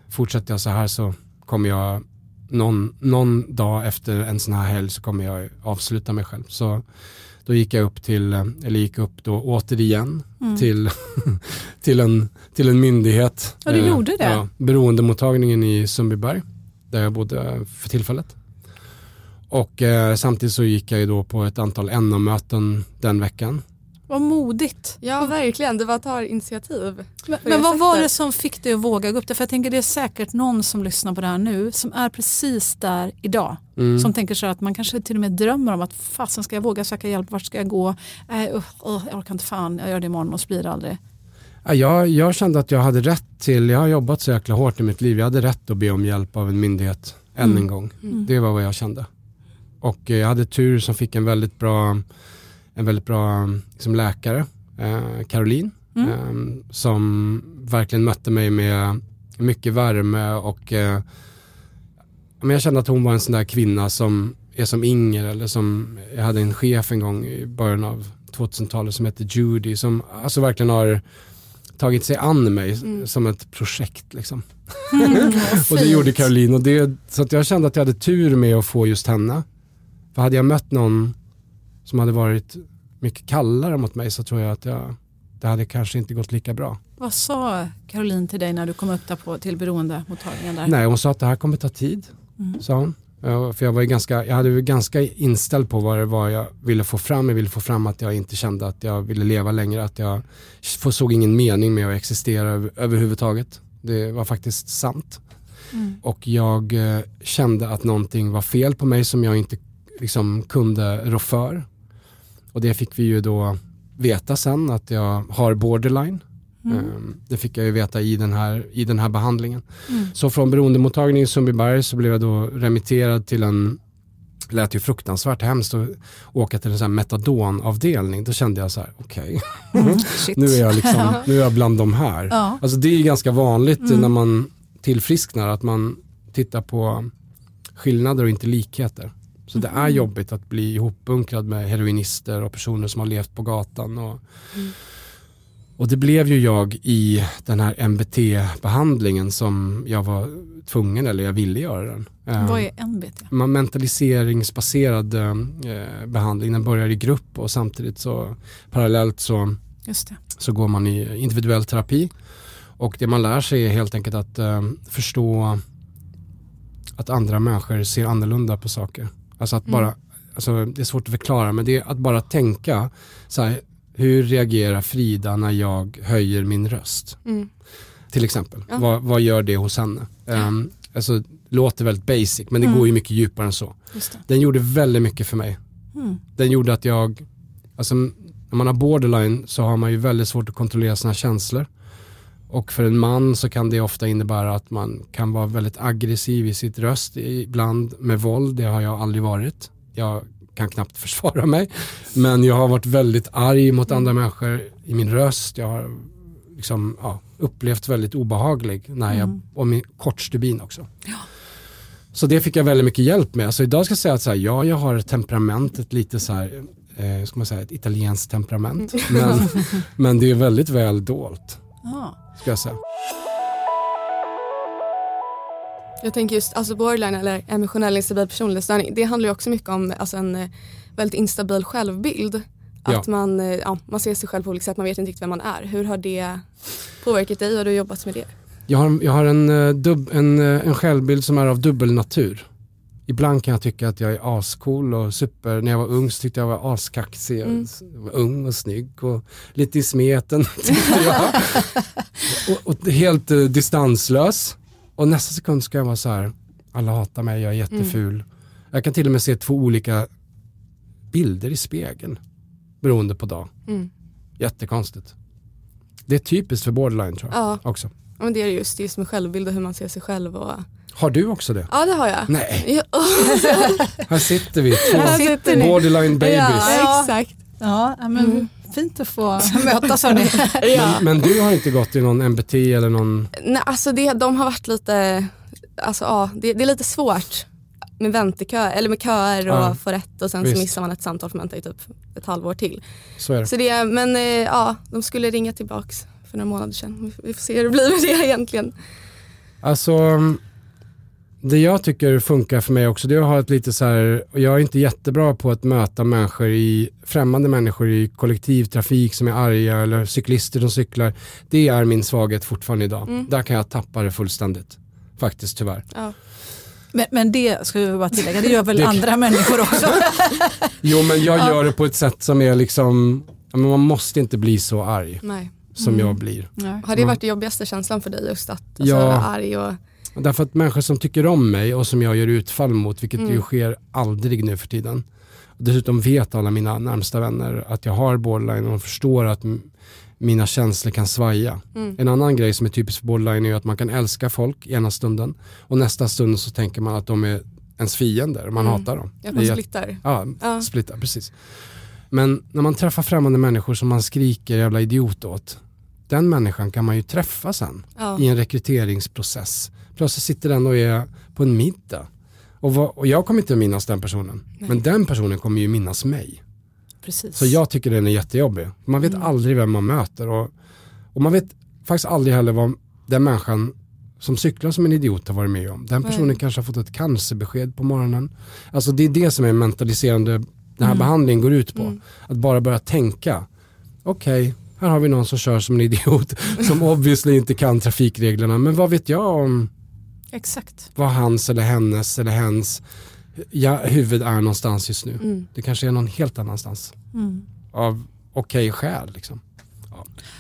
Fortsätter jag så här så kommer jag någon, någon dag efter en sån här helg så kommer jag avsluta mig själv. Så då gick jag upp till, eh, eller gick upp då återigen till, till, en, till en myndighet. Ja, du Eh, gjorde det? Ja, beroendemottagningen i Sundbyberg där jag bodde för tillfället. Och eh, samtidigt så gick jag ju då på ett antal NO-möten den veckan. Vad modigt. Ja verkligen, det var att ta initiativ. Men, men vad var det som fick dig att våga gå upp det? För jag tänker det är säkert någon som lyssnar på det här nu som är precis där idag. Mm. Som tänker så här att man kanske till och med drömmer om att fasen ska jag våga söka hjälp, vart ska jag gå? Äh, uh, uh, jag orkar inte fan, jag gör det imorgon och så blir det aldrig. Ja, Jag, jag kände att jag hade rätt till, jag har jobbat så jäkla hårt i mitt liv, jag hade rätt att be om hjälp av en myndighet än en gång. Det var vad jag kände. Och eh, jag hade tur som fick en väldigt bra, en väldigt bra liksom, läkare, eh, Caroline, eh, som verkligen mötte mig med mycket värme och eh, men jag kände att hon var en sån där kvinna som är som Inger eller som, jag hade en chef en gång i början av 2000-talet som hette Judy som alltså verkligen har tagit sig an mig som ett projekt liksom. och det gjorde Caroline och det, så att jag kände att jag hade tur med att få just henne. För hade jag mött någon som hade varit mycket kallare mot mig så tror jag att jag, det hade kanske inte gått lika bra. Vad sa Caroline till dig när du kom upp där på, till beroendemottagningen där? Nej, hon sa att det här kommer ta tid, sa hon. För jag, var ganska, jag hade ju ganska inställd på vad det var jag ville få fram. Jag ville få fram att jag inte kände att jag ville leva längre. Att jag såg ingen mening med att existera över, överhuvudtaget. Det var faktiskt sant. Och jag eh, kände att någonting var fel på mig som jag inte liksom, kunde rå för. Och det fick vi ju då veta sen att jag har borderline. Ehm, Det fick jag ju veta i den här, i den här behandlingen. Så från beroendemottagningen i Sundbyberg så blev jag då remitterad till en lät ju fruktansvärt hemskt att åka till en sån här metadonavdelning. Då kände jag så här, okej, Shit. nu, är jag liksom, nu är jag bland de här. Ja. Alltså det är ju ganska vanligt när man tillfrisknar att man tittar på skillnader och inte likheter. Så det är jobbigt att bli ihopbunkrad med heroinister och personer som har levt på gatan. Och, Och det blev ju jag i den här MBT-behandlingen som jag var tvungen, eller jag ville göra den. Eh, Vad är NBT? man- mentaliseringsbaserad eh, behandling. Den börjar i grupp och samtidigt så parallellt så, så går man i individuell terapi. Och det man lär sig är helt enkelt att eh, förstå att andra människor ser annorlunda på saker. Alltså att bara, alltså det är svårt att förklara men det är att bara tänka så här, hur reagerar Frida när jag höjer min röst? Mm. Till exempel, Ja. vad, vad gör det hos henne? Um, alltså, låter väldigt basic men det går ju mycket djupare än så. Den gjorde väldigt mycket för mig. Mm. Den gjorde att jag, alltså när man har borderline så har man ju väldigt svårt att kontrollera sina känslor. Och för en man så kan det ofta innebära att man kan vara väldigt aggressiv i sitt röst, ibland med våld, det har jag aldrig varit. Jag kan knappt försvara mig. Men jag har varit väldigt arg mot andra människor i min röst. Jag har liksom, ja, upplevt väldigt obehaglig när jag, och min kort stubin också. Så det fick jag väldigt mycket hjälp med. Så idag ska jag säga att så här, ja, jag har temperamentet lite så här, eh, ska man säga, ett italienskt temperament. Men, men det är väldigt väl dolt, Ja. ska jag säga. Jag tänker just alltså borderline eller emotionell instabil personlighetsstörning. Det handlar ju också mycket om alltså, en eh, väldigt instabil självbild. Att Ja. man, eh, ja, man ser sig själv på olika sätt, man vet inte riktigt vem man är. Hur har det påverkat dig? Har du jobbat med det? Jag har, jag har en, eh, en, en självbild som är av dubbel natur. Ibland kan jag tycka att jag är ascool och super. När jag var ung så tyckte jag var askaxig. Jag var ung och snygg och lite i smeten tyckte jag. och, och helt eh, distanslös. Och nästa sekund ska jag vara så här, alla hatar mig, jag är jätteful. Jag kan till och med se två olika bilder i spegeln. Beroende på dag. Mm. Jättekonstigt. Det är typiskt för borderline tror jag Ja, också. Ja, men det är just, just med självbild och hur man ser sig själv. Och... Har du också det? Ja det har jag. Nej, Ja, här sitter vi, två Här sitter ni. borderline babies. Ja. exakt. Ja, men fint att få mötas hörni. Men, men du har inte gått i någon MBT eller någon, Nej, alltså det, de har varit lite, alltså ja, det, det är lite svårt med väntekö, eller med köer och Ja, få rätt och sen visst. så missar man ett samtal för man väntar i typ ett halvår till. så är det. Så det, men eh, ja, de skulle ringa tillbaks för några månader sedan. Vi- får se hur det blir med det egentligen. Alltså, det jag tycker funkar för mig också, det är att ha ett lite så här, och jag är inte jättebra på att möta människor i, främmande människor i kollektivtrafik som är arga eller cyklister som cyklar. Det är min svaghet fortfarande idag. Där kan jag tappa det fullständigt. Faktiskt tyvärr. Ja. Men, men det ska vi bara tillägga, det gör väl Det- andra människor också. Jo men jag gör det på ett sätt som är liksom, man måste inte bli så arg Nej. Som jag blir. Har det varit den jobbigaste känslan för dig just att alltså, Ja. vara arg och Därför att människor som tycker om mig och som jag gör utfall mot, vilket Mm. ju sker aldrig nu för tiden. Dessutom vet alla mina närmsta vänner att jag har borderline och de förstår att mina känslor kan svaja. Mm. En annan grej som är typisk för borderline är att man kan älska folk ena stunden och nästa stund så tänker man att de är ens fiender och man Mm. hatar dem. ja, man splittar. Ja, Ja. splitta, precis. Men när man träffar främmande människor som man skriker jävla idiot åt, den människan kan man ju träffa sen Ja. i en rekryteringsprocess. Plötsligt sitter den och är på en middag. Och, vad, och jag kommer inte minnas den personen, men den personen kommer ju minnas mig. Precis. Så jag tycker den är jättejobbig. Man vet aldrig vem man möter och, och man vet faktiskt aldrig heller vad den människan som cyklar som en idiot har varit med om. Den personen Nej. kanske har fått ett cancerbesked på morgonen. Alltså det är det som är mentaliserande den här behandlingen går ut på. Att bara börja tänka, okej, här har vi någon som kör som en idiot som obviously inte kan trafikreglerna, men vad vet jag om Exakt. vad hans eller hennes eller hens ja, huvud är någonstans just nu. Mm. Det kanske är någon helt annanstans. Mm. Av okej skäl liksom.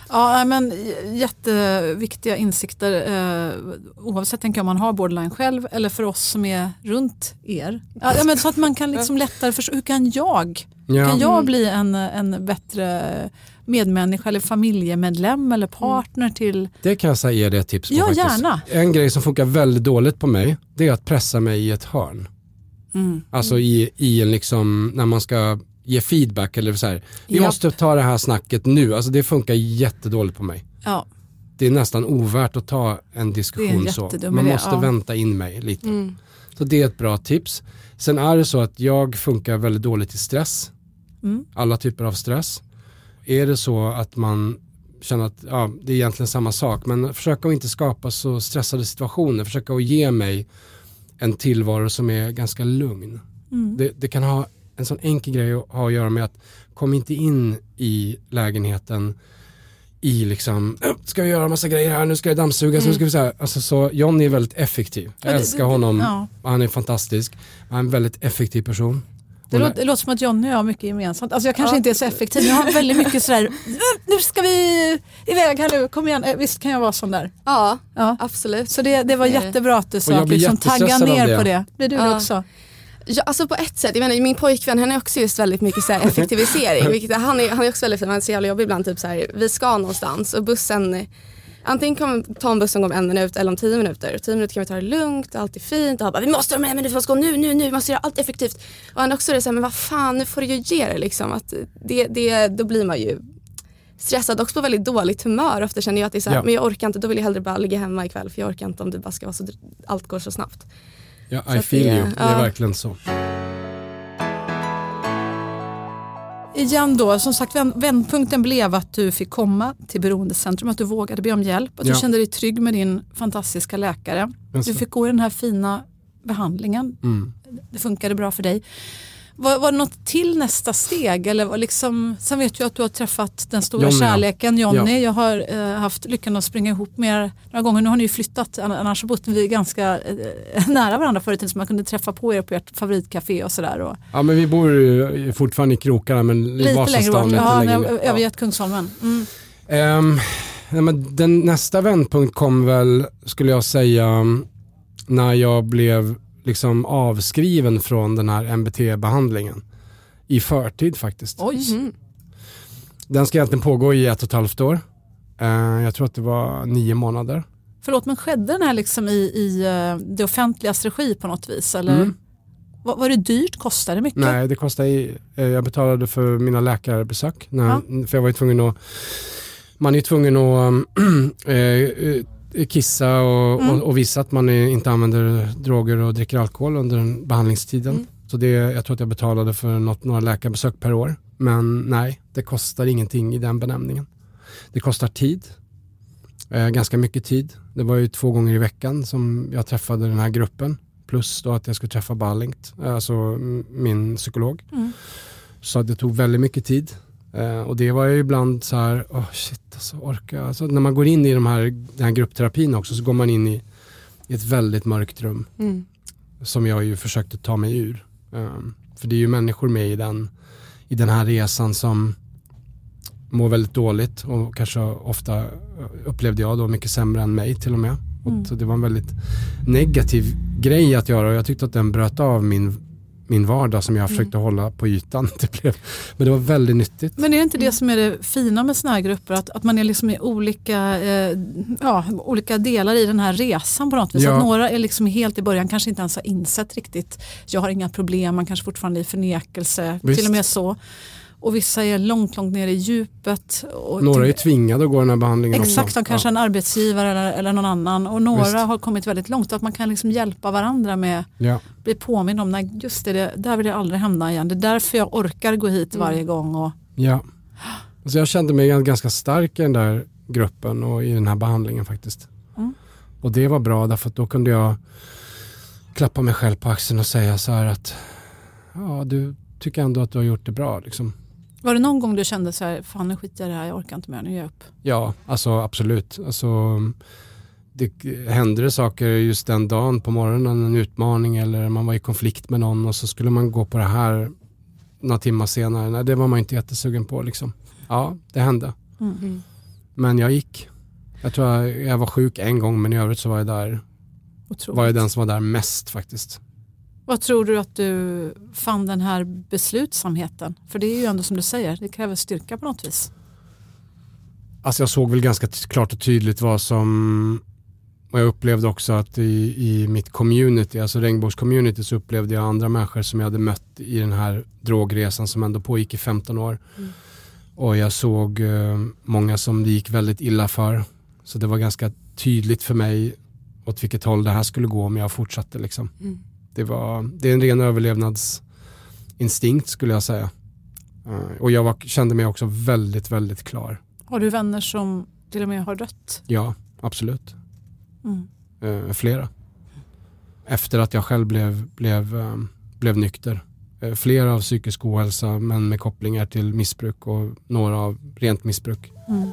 Ja, men jätteviktiga insikter eh, oavsett tänker jag, om man har borderline själv eller för oss som är runt er. Ja, men så att man kan liksom lättare förstå, hur kan jag, Ja. kan jag bli en, en bättre medmänniska eller familjemedlem eller partner till, Det kan jag säga är det ett tips på Ja, faktiskt. gärna. En grej som funkar väldigt dåligt på mig, det är att pressa mig i ett hörn. Mm. Alltså i, i en liksom, när man ska ge feedback eller så här. Vi Japp. måste ta det här snacket nu, alltså det funkar jättedåligt på mig. ja, Det är nästan ovärt att ta en diskussion så. jättedum Man måste ja. vänta in mig lite. Mm. Så det är ett bra tips. Sen är det så att jag funkar väldigt dåligt i stress. Mm. Alla typer av stress. Är det så att man känna att ja, det är egentligen samma sak. Men försöka att inte skapa så stressade situationer. Försöka att ge mig en tillvaro som är ganska lugn. Mm. Det, det kan ha en sån enkel grej att ha att göra med att kom inte in i lägenheten i liksom, "Äh, ska jag göra massa grejer här, nu ska jag dammsuga, så nu ska vi så här. Alltså så, John är väldigt effektiv. Jag Ja, det- älskar det- honom, ja. han är fantastisk. Han är en väldigt effektiv person. Det, låter, det låter som att Johnny och jag har mycket gemensamt. Alltså jag kanske inte är så effektiv, men jag har väldigt mycket sådär, nu ska vi iväg här nu, kom igen. Eh, Visst kan jag vara sån där? Ja, Ja. absolut. Så det, det var jättebra att du sa att liksom, tagga ner det. på det. Blir du det Ja. också? Ja, alltså på ett sätt, jag menar, min pojkvän han är också just väldigt mycket så effektivisering. vilket, han, är, han är också väldigt fin, han är så jävla jobbig ibland. Typ så här, vi ska någonstans och bussen, antingen kommer ta en buss som går om en minut eller om tio minuter. Tio minuter kan vi ta det lugnt allt är fint. Och han bara, vi måste om en minut, vi måste gå nu, nu, nu, vi måste göra allt effektivt. Och han är också det så här, men vad fan nu får du ju ge det liksom. Att det, det, då blir man ju stressad också på väldigt dåligt humör. Ofta känner jag att det är så här, Ja. men jag orkar inte, då vill jag hellre bara ligga hemma ikväll för jag orkar inte om det bara ska vara så, allt går så snabbt. Ja, Så I feel det- you, det är ja. verkligen så. Igen då, som sagt vänd- vändpunkten blev att du fick komma till beroendecentrum, att du vågade be om hjälp, att Ja. du kände dig trygg med din fantastiska läkare. Du fick gå i den här fina behandlingen, Mm. det funkade bra för dig. Var, var det något till nästa steg? Eller var liksom, sen vet jag att du har träffat den stora Johnny, ja. kärleken Johnny. Ja. Jag har eh, haft lyckan att springa ihop med er några gånger. Nu har ni ju flyttat, an- annars bodde vi ganska eh, nära varandra förut så man kunde träffa på er på ert favoritcafé och sådär. Ja men vi bor ju fortfarande i krokarna men i lite längre Vasastan bort, lite ja, längre har ner. övergett Kungsholmen. Mm. Ehm, nej, men den nästa vändpunkt kom väl, skulle jag säga, när jag blev liksom avskriven från den här MBT-behandlingen. I förtid faktiskt. Oj, Mhm. Den ska egentligen pågå i ett och ett halvt år. Eh, jag tror att det var nio månader. förlåt men skedde den här liksom i, i eh, det offentligas regi på något vis? Eller? Mm. Var, var det dyrt? Kostade det mycket? Nej, det kostade, i- eh, jag betalade för mina läkarbesök. När, För jag var ju tvungen att, man är ju tvungen att kissa och, Mm. och, och visa att man inte använder droger och dricker alkohol under den behandlingstiden. Mm. Så det, jag tror att jag betalade för något, några läkarbesök per år. Men nej, det kostar ingenting i den benämningen. Det kostar tid, eh, ganska mycket tid. Det var ju två gånger i veckan som jag träffade den här gruppen. Plus då att jag skulle träffa Ballingt, alltså min psykolog. Mm. Så det tog väldigt mycket tid. Eh, och det var ju ibland så här, oh shit alltså orkar jag? Alltså, när man går in i de här, den här gruppterapin också så går man in i, i ett väldigt mörkt rum Mm. som jag ju försökte ta mig ur. Um, för det är ju människor med i den, i den här resan som mår väldigt dåligt och kanske ofta eh, upplevde jag då mycket sämre än mig till och med. Mm. Och så det var en väldigt negativ grej att göra och jag tyckte att den bröt av min, min vardag som jag försökte hålla på ytan. Det blev, men det var väldigt nyttigt. Men är det inte det som är det fina med såna här grupper? Att, att man är liksom i olika, eh, ja, olika delar i den här resan på något vis. Ja. Att några är liksom helt i början kanske inte ens har insett riktigt. Jag har inga problem, man kanske fortfarande är i förnekelse. Visst. Till och med så. Och vissa är långt, långt ner i djupet. Och Några är till- tvingade att gå den här behandlingen Exakt, också. de kanske en arbetsgivare eller, eller någon annan. Och några Visst. har kommit väldigt långt. Att man kan liksom hjälpa varandra med Ja. bli påmind om, nej just det, det, där vill jag aldrig hamna igen. Det är därför jag orkar gå hit varje gång. Och, Ja. Alltså jag kände mig ganska stark i den där gruppen och i den här behandlingen faktiskt. Mm. Och det var bra därför att då kunde jag klappa mig själv på axeln och säga så här att ja, du tycker ändå att du har gjort det bra. Liksom. Var det någon gång du kände så här, fan nu skiter jag i det här, jag orkar inte mer, nu ger jag upp. Ja, alltså absolut. Alltså, det hände det saker just den dagen på morgonen, en utmaning eller man var i konflikt med någon och så skulle man gå på det här några timmar senare. Nej, det var man inte jättesugen på. Liksom. Ja, det hände. Mm. Men jag gick. Jag tror jag, jag var sjuk en gång men i övrigt så var jag där, Otroligt. var jag den som var där mest faktiskt. Vad tror du att du fann den här beslutsamheten? För det är ju ändå som du säger, det kräver styrka på något vis. Alltså jag såg väl ganska klart och tydligt vad som och jag upplevde också att i, i mitt community, alltså regnbågscommunity så upplevde jag andra människor som jag hade mött i den här drogresan som ändå pågick i 15 år. Mm. Och jag såg eh, många som det gick väldigt illa för. Så det var ganska tydligt för mig åt vilket håll det här skulle gå om jag fortsatte. Liksom. Mm. Det, var, det är en ren överlevnadsinstinkt skulle jag säga. Eh, och jag var, kände mig också väldigt, väldigt klar. Har du vänner som till och med har dött? Ja, absolut. Mm. Eh, flera. Efter att jag själv blev, blev, eh, blev nykter. Eh, flera av psykisk ohälsa men med kopplingar till missbruk och några av rent missbruk. Mm.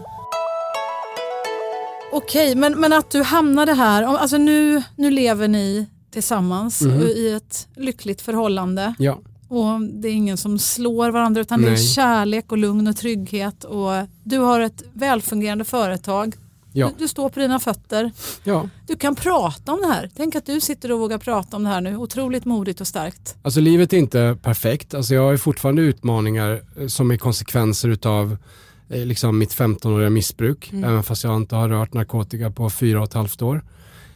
Okej, men, men att du hamnade här, om- alltså nu, nu lever ni tillsammans Mhm. i ett lyckligt förhållande Ja, och det är ingen som slår varandra utan det är Nej. kärlek och lugn och trygghet och du har ett välfungerande företag. ja, Du, du står på dina fötter. ja. Du kan prata om det här. Tänk att du sitter och vågar prata om det här nu. Otroligt modigt och starkt. Alltså livet är inte perfekt. Alltså jag har fortfarande utmaningar eh, som är konsekvenser utav eh, liksom mitt 15-åriga missbruk. Även fast jag inte har rört narkotika på fyra och ett halvt år.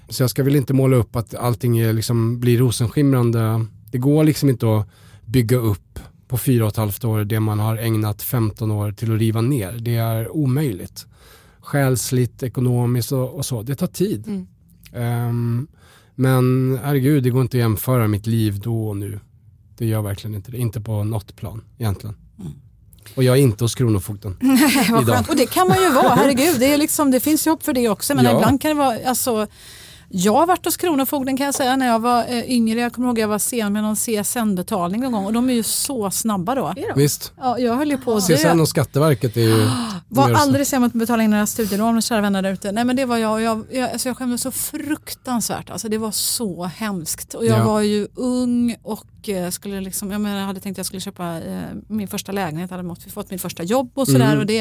Så jag ska väl inte måla upp att allting är liksom, blir rosenskimrande. Det går liksom inte att bygga upp på fyra och ett halvt år det man har ägnat 15 år till att riva ner. Det är omöjligt. Själsligt, ekonomiskt och, och så. Det tar tid. Mm. Ehm, men herregud, det går inte att jämföra mitt liv då och nu. Det gör verkligen inte det. Inte på något plan egentligen. Och jag är inte hos Kronofogden. Vad Idag. skönt. Och det kan man ju vara, herregud. Det, är liksom, det finns ju hopp för det också. Men Ja. ibland kan det vara, alltså, jag har varit hos Kronofogden kan jag säga när jag var eh, yngre. Jag kommer ihåg att jag var sen med någon CSN-betalning någon gång och de är ju så snabba då. Visst, Ja, jag höll ju på att. CSN och Skatteverket är ju... Var aldrig sen med att betala in några studielån kära vänner där ute. Nej men det var jag och jag, jag, alltså jag skämdes så fruktansvärt. Alltså det var så hemskt. Och jag Ja. var ju ung och eh, skulle liksom, jag, menar, jag hade tänkt att jag skulle köpa eh, min första lägenhet, hade mått, fått mitt första jobb och sådär. Mm. Och det,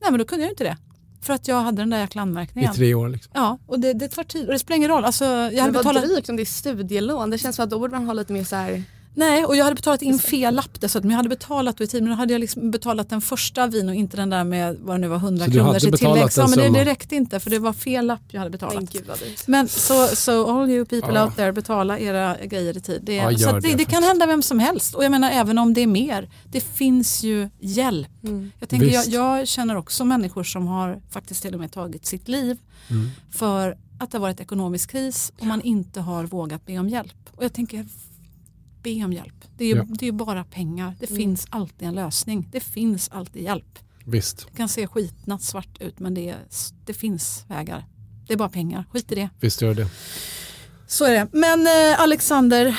nej men då kunde jag inte det. För att jag hade den där jäkla I anmärkningen. tre år liksom. Ja, och det, det tar tid och det spelar ingen roll. Alltså, jag hade Men vad betalat, drygt om det är studielån. Det känns som att då borde man ha lite mer så här. Nej, och jag hade betalat in fel lapp dessutom. Jag hade betalat i tid men då hade jag liksom betalat den första vin och inte den där med vad det nu var 100 Så du kronor betalat tillägg. Ja, en men det, det räckte inte för det var fel lapp jag hade betalat. Men gud. Men så, so, all you people Ja. out there, betala era grejer i tid. Det, Ja, så det, det det kan hända vem som helst. Och jag menar även om det är mer, det finns ju hjälp. Mm. Jag, tänker, jag, jag känner också människor som har faktiskt till och med tagit sitt liv Mm. för att det har varit ekonomisk kris och man inte har vågat be om hjälp. Och jag tänker, be om hjälp. Det är ju, Ja. det är bara pengar. Det Mm. finns alltid en lösning. Det finns alltid hjälp. Visst, Det kan se skitnattsvart ut men det, är, det finns vägar. Det är bara pengar, skit i det. visst gör det. Så är det. Men eh, Alexander,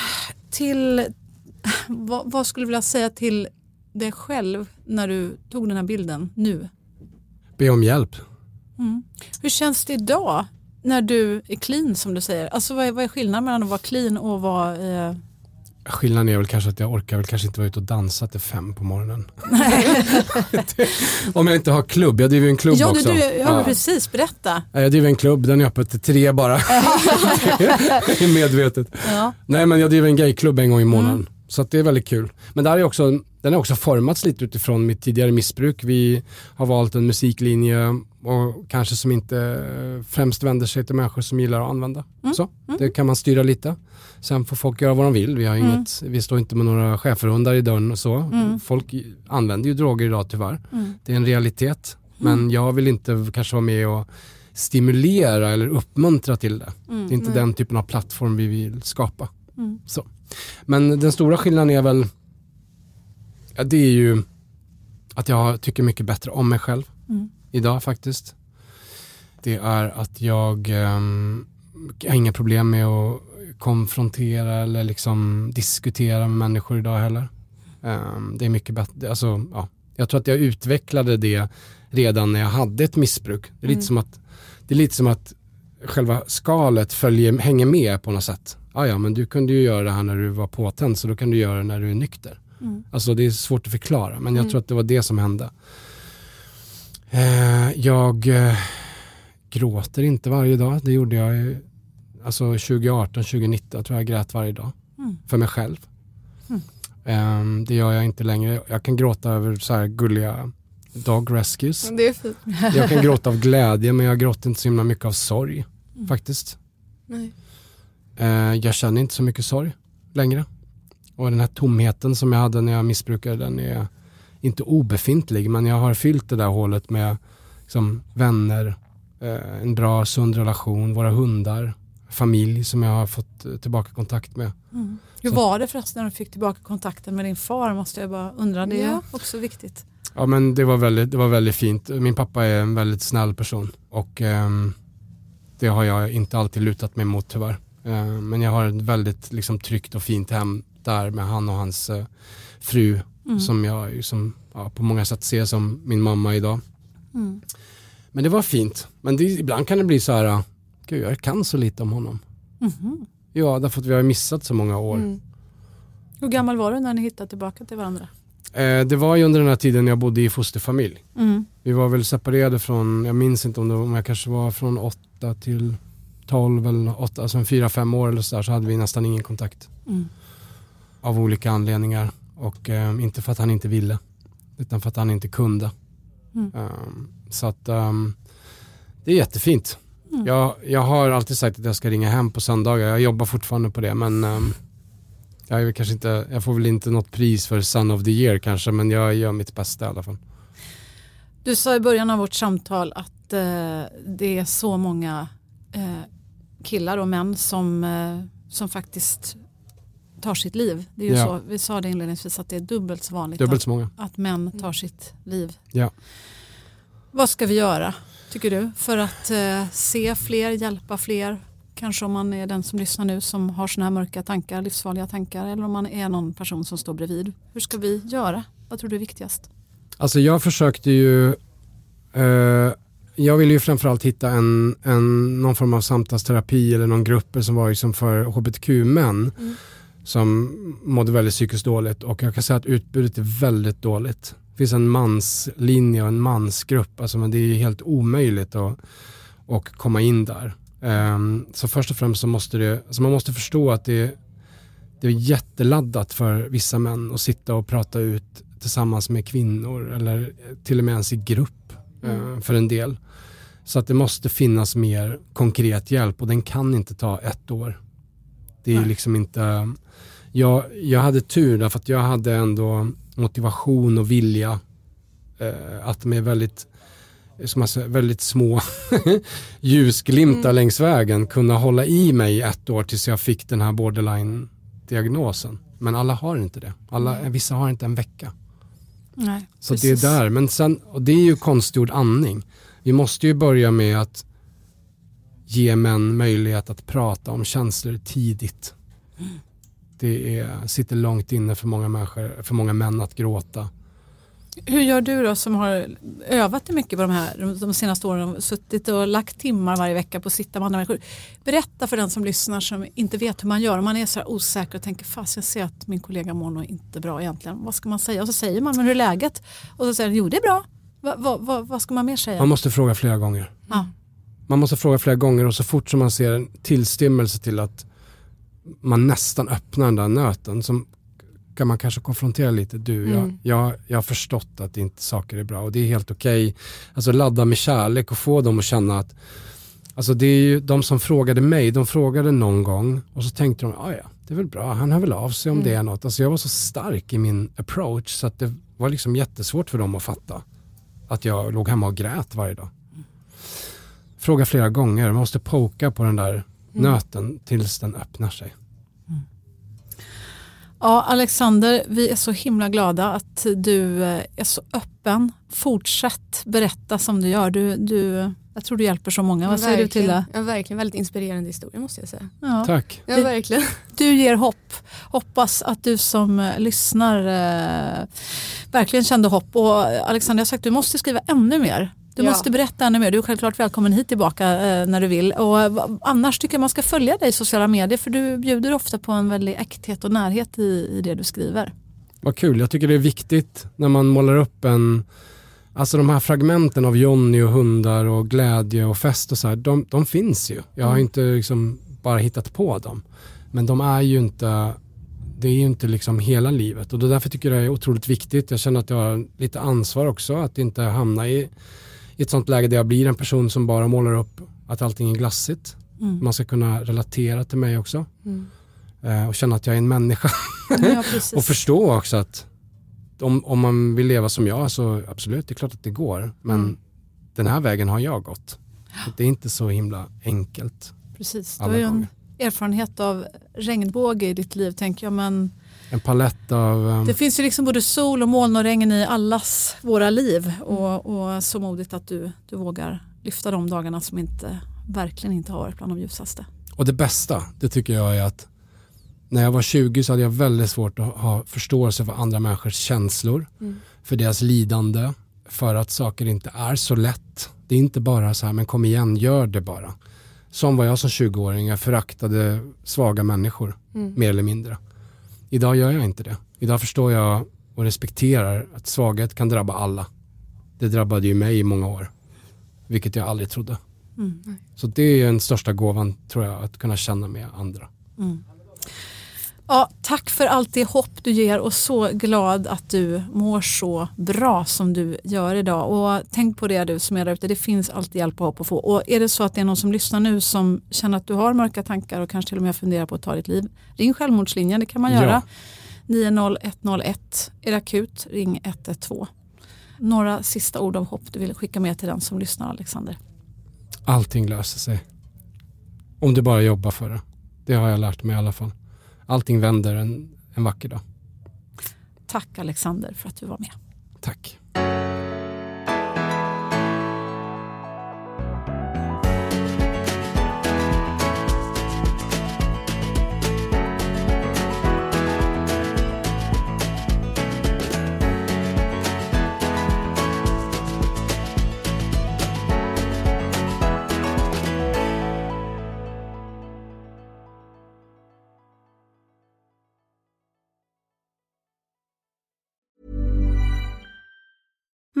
till, vad, vad skulle du vilja säga till dig själv när du tog den här bilden nu? Be om hjälp. Mm. Hur känns det idag när du är clean som du säger? Alltså vad är, vad är skillnaden mellan att vara clean och vara... Eh, Skillnaden är väl kanske att jag orkar väl kanske inte vara ute och dansa till fem på morgonen. Om jag inte har klubb, jag driver en klubb ja, också. du, ja, precis, berätta. Ja, Jag driver en klubb, den är öppet till tre bara. Medvetet. Ja. Nej men jag driver en gayklubb en gång i månaden. Mm. Så det är väldigt kul. Men där är också, den har också formats lite utifrån mitt tidigare missbruk. Vi har valt en musiklinje och kanske som inte främst vänder sig till människor som gillar att använda. Mm. Så, det kan man styra lite. Sen får folk göra vad de vill. Vi, har Mm. inget, vi står inte med några schäferhundar i dörren och så. Folk använder ju droger idag tyvärr. Mm. Det är en realitet. Men jag vill inte kanske vara med och stimulera eller uppmuntra till det. Mm. Det är inte den typen av plattform vi vill skapa. Mm. Så. Men den stora skillnaden är väl, ja, det är ju att jag tycker mycket bättre om mig själv Mm. idag faktiskt. Det är att jag um, har inga problem med att konfrontera eller liksom diskutera med människor idag heller. Ehm, det är mycket bättre, alltså, ja. jag tror att jag utvecklade det redan när jag hade ett missbruk. Det är lite, Mm. som, att, det är lite som att själva skalet följer, hänger med på något sätt. Ah, ja, men du kunde ju göra det här när du var påtänd så då kan du göra det när du är nykter. Mm. Alltså det är svårt att förklara men jag Mm. tror att det var det som hände. Eh, jag eh, gråter inte varje dag, det gjorde jag ju, alltså 2018, 2019 tror jag grät varje dag. Mm. För mig själv. Eh, det gör jag inte längre. Jag kan gråta över så här gulliga dog rescues. Det är fint. Jag kan gråta av glädje men jag gråter inte så himla mycket av sorg Mm. faktiskt. Nej. Eh, jag känner inte så mycket sorg längre. Och den här tomheten som jag hade när jag missbrukade den är inte obefintlig men jag har fyllt det där hålet med liksom, vänner, eh, en bra sund relation, våra hundar, familj som jag har fått eh, tillbaka kontakt med. Mm. Hur Så. var det förresten när du fick tillbaka kontakten med din far? Måste jag bara undra. Det är Ja. också viktigt. Ja men det var, väldigt, det var väldigt fint. Min pappa är en väldigt snäll person och ehm, det har jag inte alltid lutat mig mot tyvärr. Eh, men jag har ett väldigt liksom, tryggt och fint hem där med han och hans eh, fru som jag liksom, ja, på många sätt ser som min mamma idag. Men det var fint. Men det, ibland kan det bli så här, gud jag kan så lite om honom. Ja, därför att vi har missat så många år. Mm. Hur gammal var du när ni hittade tillbaka till varandra? Eh, det var ju under den här tiden jag bodde i fosterfamilj. Mm. Vi var väl separerade från, jag minns inte om, det, om jag kanske var från 8 till 12 eller 8, alltså en 4-5 år eller så där, så hade vi nästan ingen kontakt. Mm. Av olika anledningar. Och eh, inte för att han inte ville, utan för att han inte kunde. Mm. Um, så att um, det är jättefint. Mm. Jag, jag har alltid sagt att jag ska ringa hem på söndagar. Jag jobbar fortfarande på det men um, jag, är kanske inte, jag får väl inte något pris för Son of the year kanske men jag gör mitt bästa i alla fall. Du sa i början av vårt samtal att eh, det är så många eh, killar och män som, eh, som faktiskt tar sitt liv. Det är ju Ja. så, vi sa det inledningsvis att det är dubbelt så vanligt Dubbelt att, så många. att män tar sitt liv. Ja. Vad ska vi göra tycker du för att eh, se fler, hjälpa fler? Kanske om man är den som lyssnar nu som har sådana här mörka tankar, livsfarliga tankar eller om man är någon person som står bredvid. Hur ska vi göra? Vad tror du är viktigast? Alltså jag försökte ju, eh, jag ville ju framförallt hitta en, en, någon form av samtalsterapi eller någon grupp som var liksom för hbtq-män som mådde väldigt psykiskt dåligt och jag kan säga att utbudet är väldigt dåligt. Det finns en manslinje och en mansgrupp, alltså, men det är helt omöjligt att, att komma in där. Ehm, så först och främst så måste det, alltså man måste förstå att det, det är jätteladdat för vissa män att sitta och prata ut tillsammans med kvinnor eller till och med ens i grupp eh, för en del. Så att det måste finnas mer konkret hjälp och den kan inte ta ett år. Det är Nej. liksom inte, jag, jag hade tur därför att jag hade ändå motivation och vilja eh, att med väldigt, som säger, väldigt små ljusglimtar längs vägen kunna hålla i mig ett år tills jag fick den här borderline-diagnosen. Men alla har inte det. Alla, vissa har inte en vecka. Nej, Så det är där, men sen, och det är ju konstgjord andning. Vi måste ju börja med att ge män möjlighet att prata om känslor tidigt. Det är, sitter långt inne för många människor, för många män att gråta. Hur gör du då som har övat dig mycket på de här de- senaste åren, suttit och lagt timmar varje vecka på att sitta med andra människor. Berätta för den som lyssnar som inte vet hur man gör. Om man är så här osäker och tänker fast jag ser att min kollega mår nog inte bra egentligen. Vad ska man säga? Och så säger man men hur är läget? Och så säger den jo det är bra. Va, va, va, vad ska man mer säga? Man måste fråga flera gånger. Ja. Man måste fråga flera gånger och så fort som man ser en tillstymmelse till att man nästan öppnar den där nöten så kan man kanske konfrontera lite. Du, jag, Mm. jag, jag har förstått att inte saker är bra och det är helt okej. Alltså ladda med kärlek och få dem att känna att Alltså det är ju de som frågade mig, de frågade någon gång och så tänkte de, ah, ja det är väl bra, han hör väl av sig om det är något. Alltså jag var så stark i min approach så att det var liksom jättesvårt för dem att fatta att jag låg hemma och grät varje dag. Fråga flera gånger, man måste poka på den där nöten tills den öppnar sig. Ja, Alexander, vi är så himla glada att du eh, är så öppen. Fortsätt berätta som du gör. Du, du, jag tror du hjälper så många. Vad säger du till det? Ja, verkligen väldigt inspirerande historia måste jag säga. Ja. Tack. Ja, verkligen. Du ger hopp. Hoppas att du som eh, lyssnar eh, verkligen kände hopp. Och Alexander, jag har sagt du måste skriva ännu mer. Du Ja. måste berätta ännu mer. Du är självklart välkommen hit tillbaka eh, när du vill. Och, eh, annars tycker jag man ska följa dig i sociala medier för du bjuder ofta på en väldig äkthet och närhet i, i det du skriver. Vad kul, jag tycker det är viktigt när man målar upp en Alltså de här fragmenten av Jonny och hundar och glädje och fest och så här, de, de finns ju. Jag har inte liksom bara hittat på dem. Men de är ju inte, det är ju inte liksom hela livet och då därför tycker jag det är otroligt viktigt. Jag känner att jag har lite ansvar också att inte hamna i, i ett sånt läge där jag blir en person som bara målar upp att allting är glassigt. Mm. Man ska kunna relatera till mig också Mm. eh, och känna att jag är en människa. Ja. Och förstå också att om, om man vill leva som jag så absolut, det är klart att det går. Men Mm. den här vägen har jag gått. Det är inte så himla enkelt. Precis, du har ju en erfarenhet av regnbåge i ditt liv tänker jag. Men En palett av... Um, det finns ju liksom både sol och moln och regn i allas våra liv. Och, och så modigt att du, du vågar lyfta de dagarna som inte, verkligen inte har varit bland de ljusaste. och det bästa, det tycker jag är att när jag var 20 så hade jag väldigt svårt att ha förståelse för andra människors känslor, för deras lidande, för att saker inte är så lätt. Det är inte bara så här, men kom igen, gör det bara. Som var jag som 20-åring, jag föraktade svaga människor, mer eller mindre. Idag gör jag inte det. Idag förstår jag och respekterar att svaghet kan drabba alla. Det drabbade ju mig i många år, vilket jag aldrig trodde. Så det är den största gåvan tror jag, att kunna känna med andra. Ja, tack för allt det hopp du ger och så glad att du mår så bra som du gör idag. Och tänk på det du som är där ute, det finns alltid hjälp och hopp att få. Och är det så att det är någon som lyssnar nu som känner att du har mörka tankar och kanske till och med funderar på att ta ditt liv, ring självmordslinjen, det kan man Ja. göra. 90101, är det akut, ring 112. Några sista ord av hopp du vill skicka med till den som lyssnar Alexander? Allting löser sig. Om du bara jobbar för det. Det har jag lärt mig i alla fall. Allting vänder en, en vacker dag. Tack Alexander för att du var med. Tack.